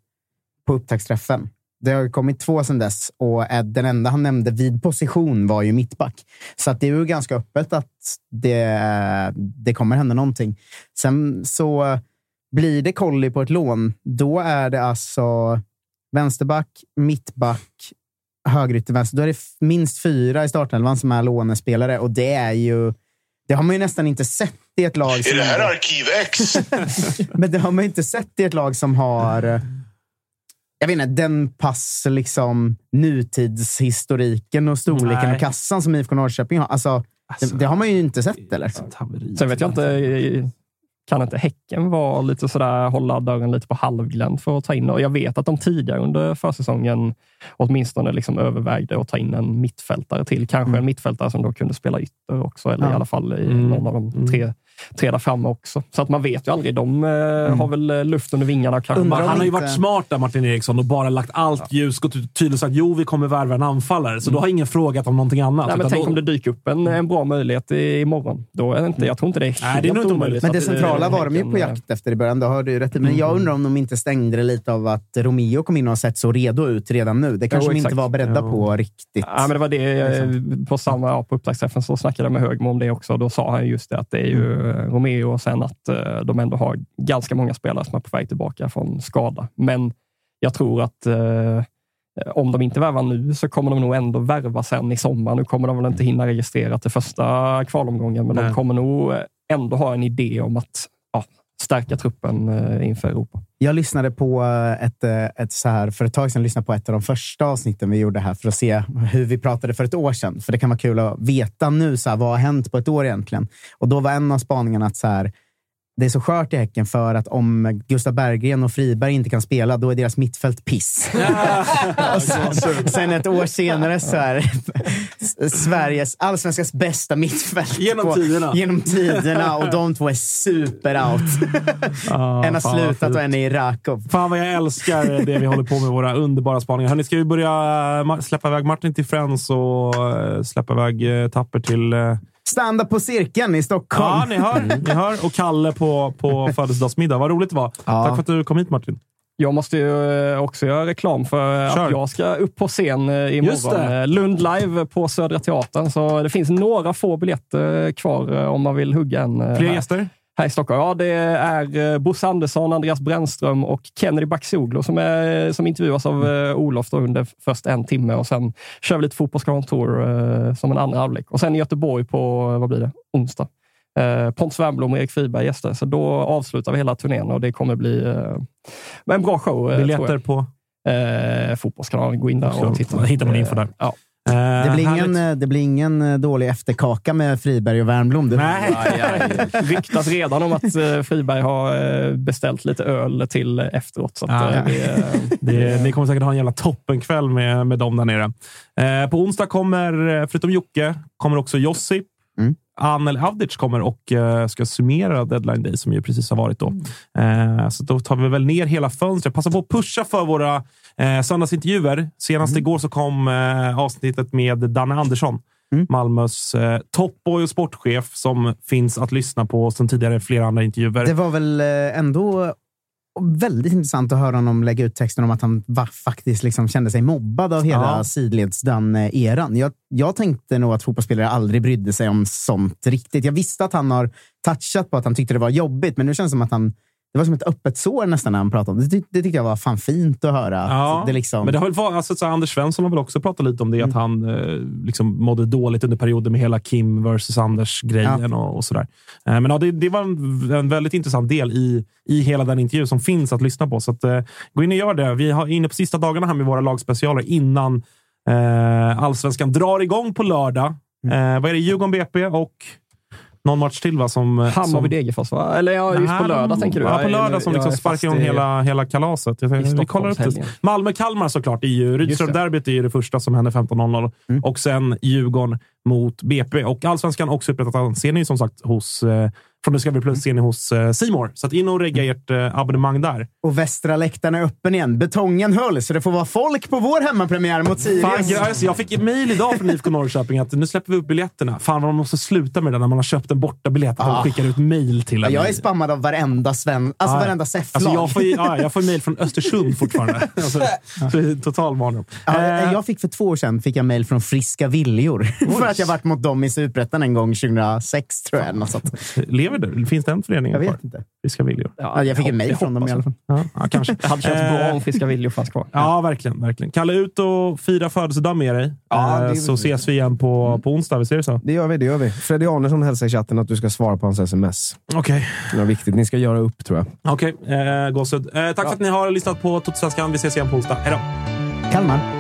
på upptaktsträffen. Det har ju kommit två sedan dess och den enda han nämnde vid position var ju mittback. Så att det är ju ganska öppet att det, det kommer hända någonting. Sen så blir det Colli på ett lån, då är det alltså vänsterback, mittback, högerytter, vänster. Då är det minst fyra i startelvan som är lånespelare och det är ju... Det har man ju nästan inte sett i ett lag. Är som det här Arkiv X? [LAUGHS] men det har man ju inte sett i ett lag som har jag vet inte, den pass liksom, nutidshistoriken och storleken Nej. och kassan som IFK Norrköping har. Alltså, det, det har man ju inte sett, eller? Sen vet jag inte, kan inte Häcken vara lite sådär, hålla dörren lite på halvglänt för att ta in? Och jag vet att de tidigare under försäsongen åtminstone liksom övervägde att ta in en mittfältare till. Kanske en mittfältare som då kunde spela ytter också, eller Ja. i alla fall i Mm. någon av de tre, tre där framme också. Så att man vet ju aldrig. De eh, har väl eh, luft under vingarna. Kanske. Han har ju varit smart där, Martin Eriksson, och bara lagt allt ljus, gått ut tydligt sagt jo, vi kommer värva en anfallare. Så då har ingen frågat om någonting annat. Nej, men tänk då- om det dyker upp en, en bra möjlighet i- imorgon. Då är det inte, jag tror inte det är helt Nej, det är nog inte omöjligt. Men det centrala var de ju på jakt efter i början. Det har du ju rätt i. Men jag undrar om de inte stängde det lite av att Romeo kom in och har sett så redo ut redan nu. Det kanske Jo, de inte var beredda Ja. på riktigt. Ja, men det var det eh, på samma ja, på upptaktsträffen så snackade jag med Högmo om det också. Då sa han just det att det är ju Romeo och sen att eh, de ändå har ganska många spelare som är på väg tillbaka från skada. Men jag tror att eh, om de inte värvar nu så kommer de nog ändå värva sen i sommar. Nu kommer de väl inte hinna registrera till första kvalomgången, men Nej. de kommer nog ändå ha en idé om att ja, stärka truppen eh, inför Europa. Jag lyssnade på eh, ett, eh, ett så här, för ett tag sedan lyssnade på ett av de första avsnitten vi gjorde här för att se hur vi pratade för ett år sedan. För det kan vara kul att veta nu, så här, vad har hänt på ett år egentligen? Och då var en av spaningarna att så här, det är så skört i Häcken för att om Gustav Berggren och Friberg inte kan spela, då är deras mittfält piss. [LAUGHS] sen, sen ett år senare så är Sveriges, allsvenskans bästa mittfält. [LAUGHS] Genom på- tiderna. Genom tiderna och [LAUGHS] de två är super-out. [LAUGHS] Ah, en har slutat och en är i Rakov. Fan vad jag älskar det vi håller på med, våra underbara spaningar. Hörni, ska vi börja eh, släppa iväg Martin till Friends och eh, släppa iväg eh, Tapper till... Stand-up på cirkeln i Stockholm. Ja, ni hör. Ni hör. Och Kalle på, på födelsedagsmiddag. Vad roligt det var. Ja. Tack för att du kom hit, Martin. Jag måste ju eh, också göra reklam för Kör. att jag ska upp på scen eh, imorgon. Eh, Lund live på Södra Teatern. Så det finns några få biljetter kvar eh, om man vill hugga en. eh, Fler här. gäster? här i Stockholm. Ja, det är eh, Bosse Andersson, Andreas Brännström och Kennedy Baxoglu som, är, som intervjuas av eh, Olof under först en timme och sen kör vi lite eh, som en andra halvlek. Och sen i Göteborg på, vad blir det, onsdag. Eh, Pontus Wernbloom och Erik Friberg gäster. Så då avslutar vi hela turnén och det kommer bli eh, en bra show. Eh, Biljetter på... Eh, Fotbollskanalen, gå in där och titta. Hittar man info där. Ja. Det blir, ingen, det blir ingen dålig efterkaka med Friberg och Wernbloom. Du. Nej. [LAUGHS] ryktas redan om att Friberg har beställt lite öl till efteråt. Så att, Ja. eh, Det, ni kommer säkert ha en jävla toppenkväll med, med dem där nere. På onsdag kommer, förutom Jocke, kommer också Josip. Mm. Anel Avdic kommer och eh, ska summera deadline day som ju precis har varit då. Eh, så då tar vi väl ner hela fönstret. Passa på att pusha för våra eh, söndagsintervjuer. Senast igår så kom avsnittet med Danne Andersson. Mm. Malmös eh, toppboy och sportchef som finns att lyssna på sen tidigare flera andra intervjuer. Det var väl ändå väldigt intressant att höra honom lägga ut texten om att han va, faktiskt liksom kände sig mobbad av hela Ja. sidledsdan-eran. Jag, jag tänkte nog att fotbollsspelare aldrig brydde sig om sånt riktigt. Jag visste att han har touchat på att han tyckte det var jobbigt, men nu känns det som att han det var som ett öppet sår nästan när han pratade om det. Det, det tyckte jag var fan fint att höra. att Ja, det liksom, Men det har väl varit, alltså, så Anders Svensson har väl också pratat lite om det, att han eh, liksom mådde dåligt under perioden med hela Kim versus Anders-grejen och, och sådär. Eh, men ja, det, det var en, en väldigt intressant del i, i hela den intervju som finns att lyssna på. Så att, eh, gå in och gör det. Vi har inne på sista dagarna här med våra lagspecialer innan eh, allsvenskan drar igång på lördag. Eh, vad är det? Djurgården BP och någon match till va? Som, som... Hammarby-Degerfors, va? Eller ja, just på Nej, lördag tänker du? Ja, på lördag som liksom sparkar igång i- hela, hela kalaset. Vi kollar upp det. Malmö-Kalmar såklart. Rydström-derbyt är ju det första som händer 15.00. Mm. Och sen Djurgården mot BP. Och allsvenskan också upprättat. Ser ni som sagt hos... Eh, från Discovery Plus ser ni hos eh, C More. Så att in och regga ert eh, abonnemang där. Och västra läktaren är öppen igen. Betongen höll, så det får vara folk på vår hemmapremiär mot Sirius. Fan, alltså, jag fick ett mejl idag från IFK Norrköping att nu släpper vi upp biljetterna. Fan, man måste sluta med det när man har köpt en bortabiljett. Att de Ah. skickar ut mejl till en. jag är spammad av varenda Sven, alltså Ja. varenda SEF-lag. Alltså jag får, ja, jag får mejl från [LAUGHS] Östersund fortfarande. Alltså, total mardröm. Ja, Eh, jag fick för två år sedan fick jag mejl från Friska Viljor. [LAUGHS] att jag varit mot dem i Superettan en gång 2006, tror jag. Något sånt. Lever det? Finns den föreningen Jag kvar? vet inte. Friska viljor? Ja, jag fick ett mejl från dem i alla fall. Ja, ja, kanske. Det hade känts bra Eh, om Friska Viljor fanns kvar. Ja, verkligen. verkligen. Kalle, ut och fira födelsedag med dig. Ja, Eh, det så ses vi igen på, på onsdag. Visst är det så? Det gör vi, det gör vi. Freddy Arnesson hälsar i chatten att du ska svara på hans sms. Okej. Det är viktigt. Ni ska göra upp, tror jag. Okej, eh, gåshud. Eh, tack för att ni har lyssnat på Totosvenskan. Vi ses igen på onsdag. Hej då! Kalmar.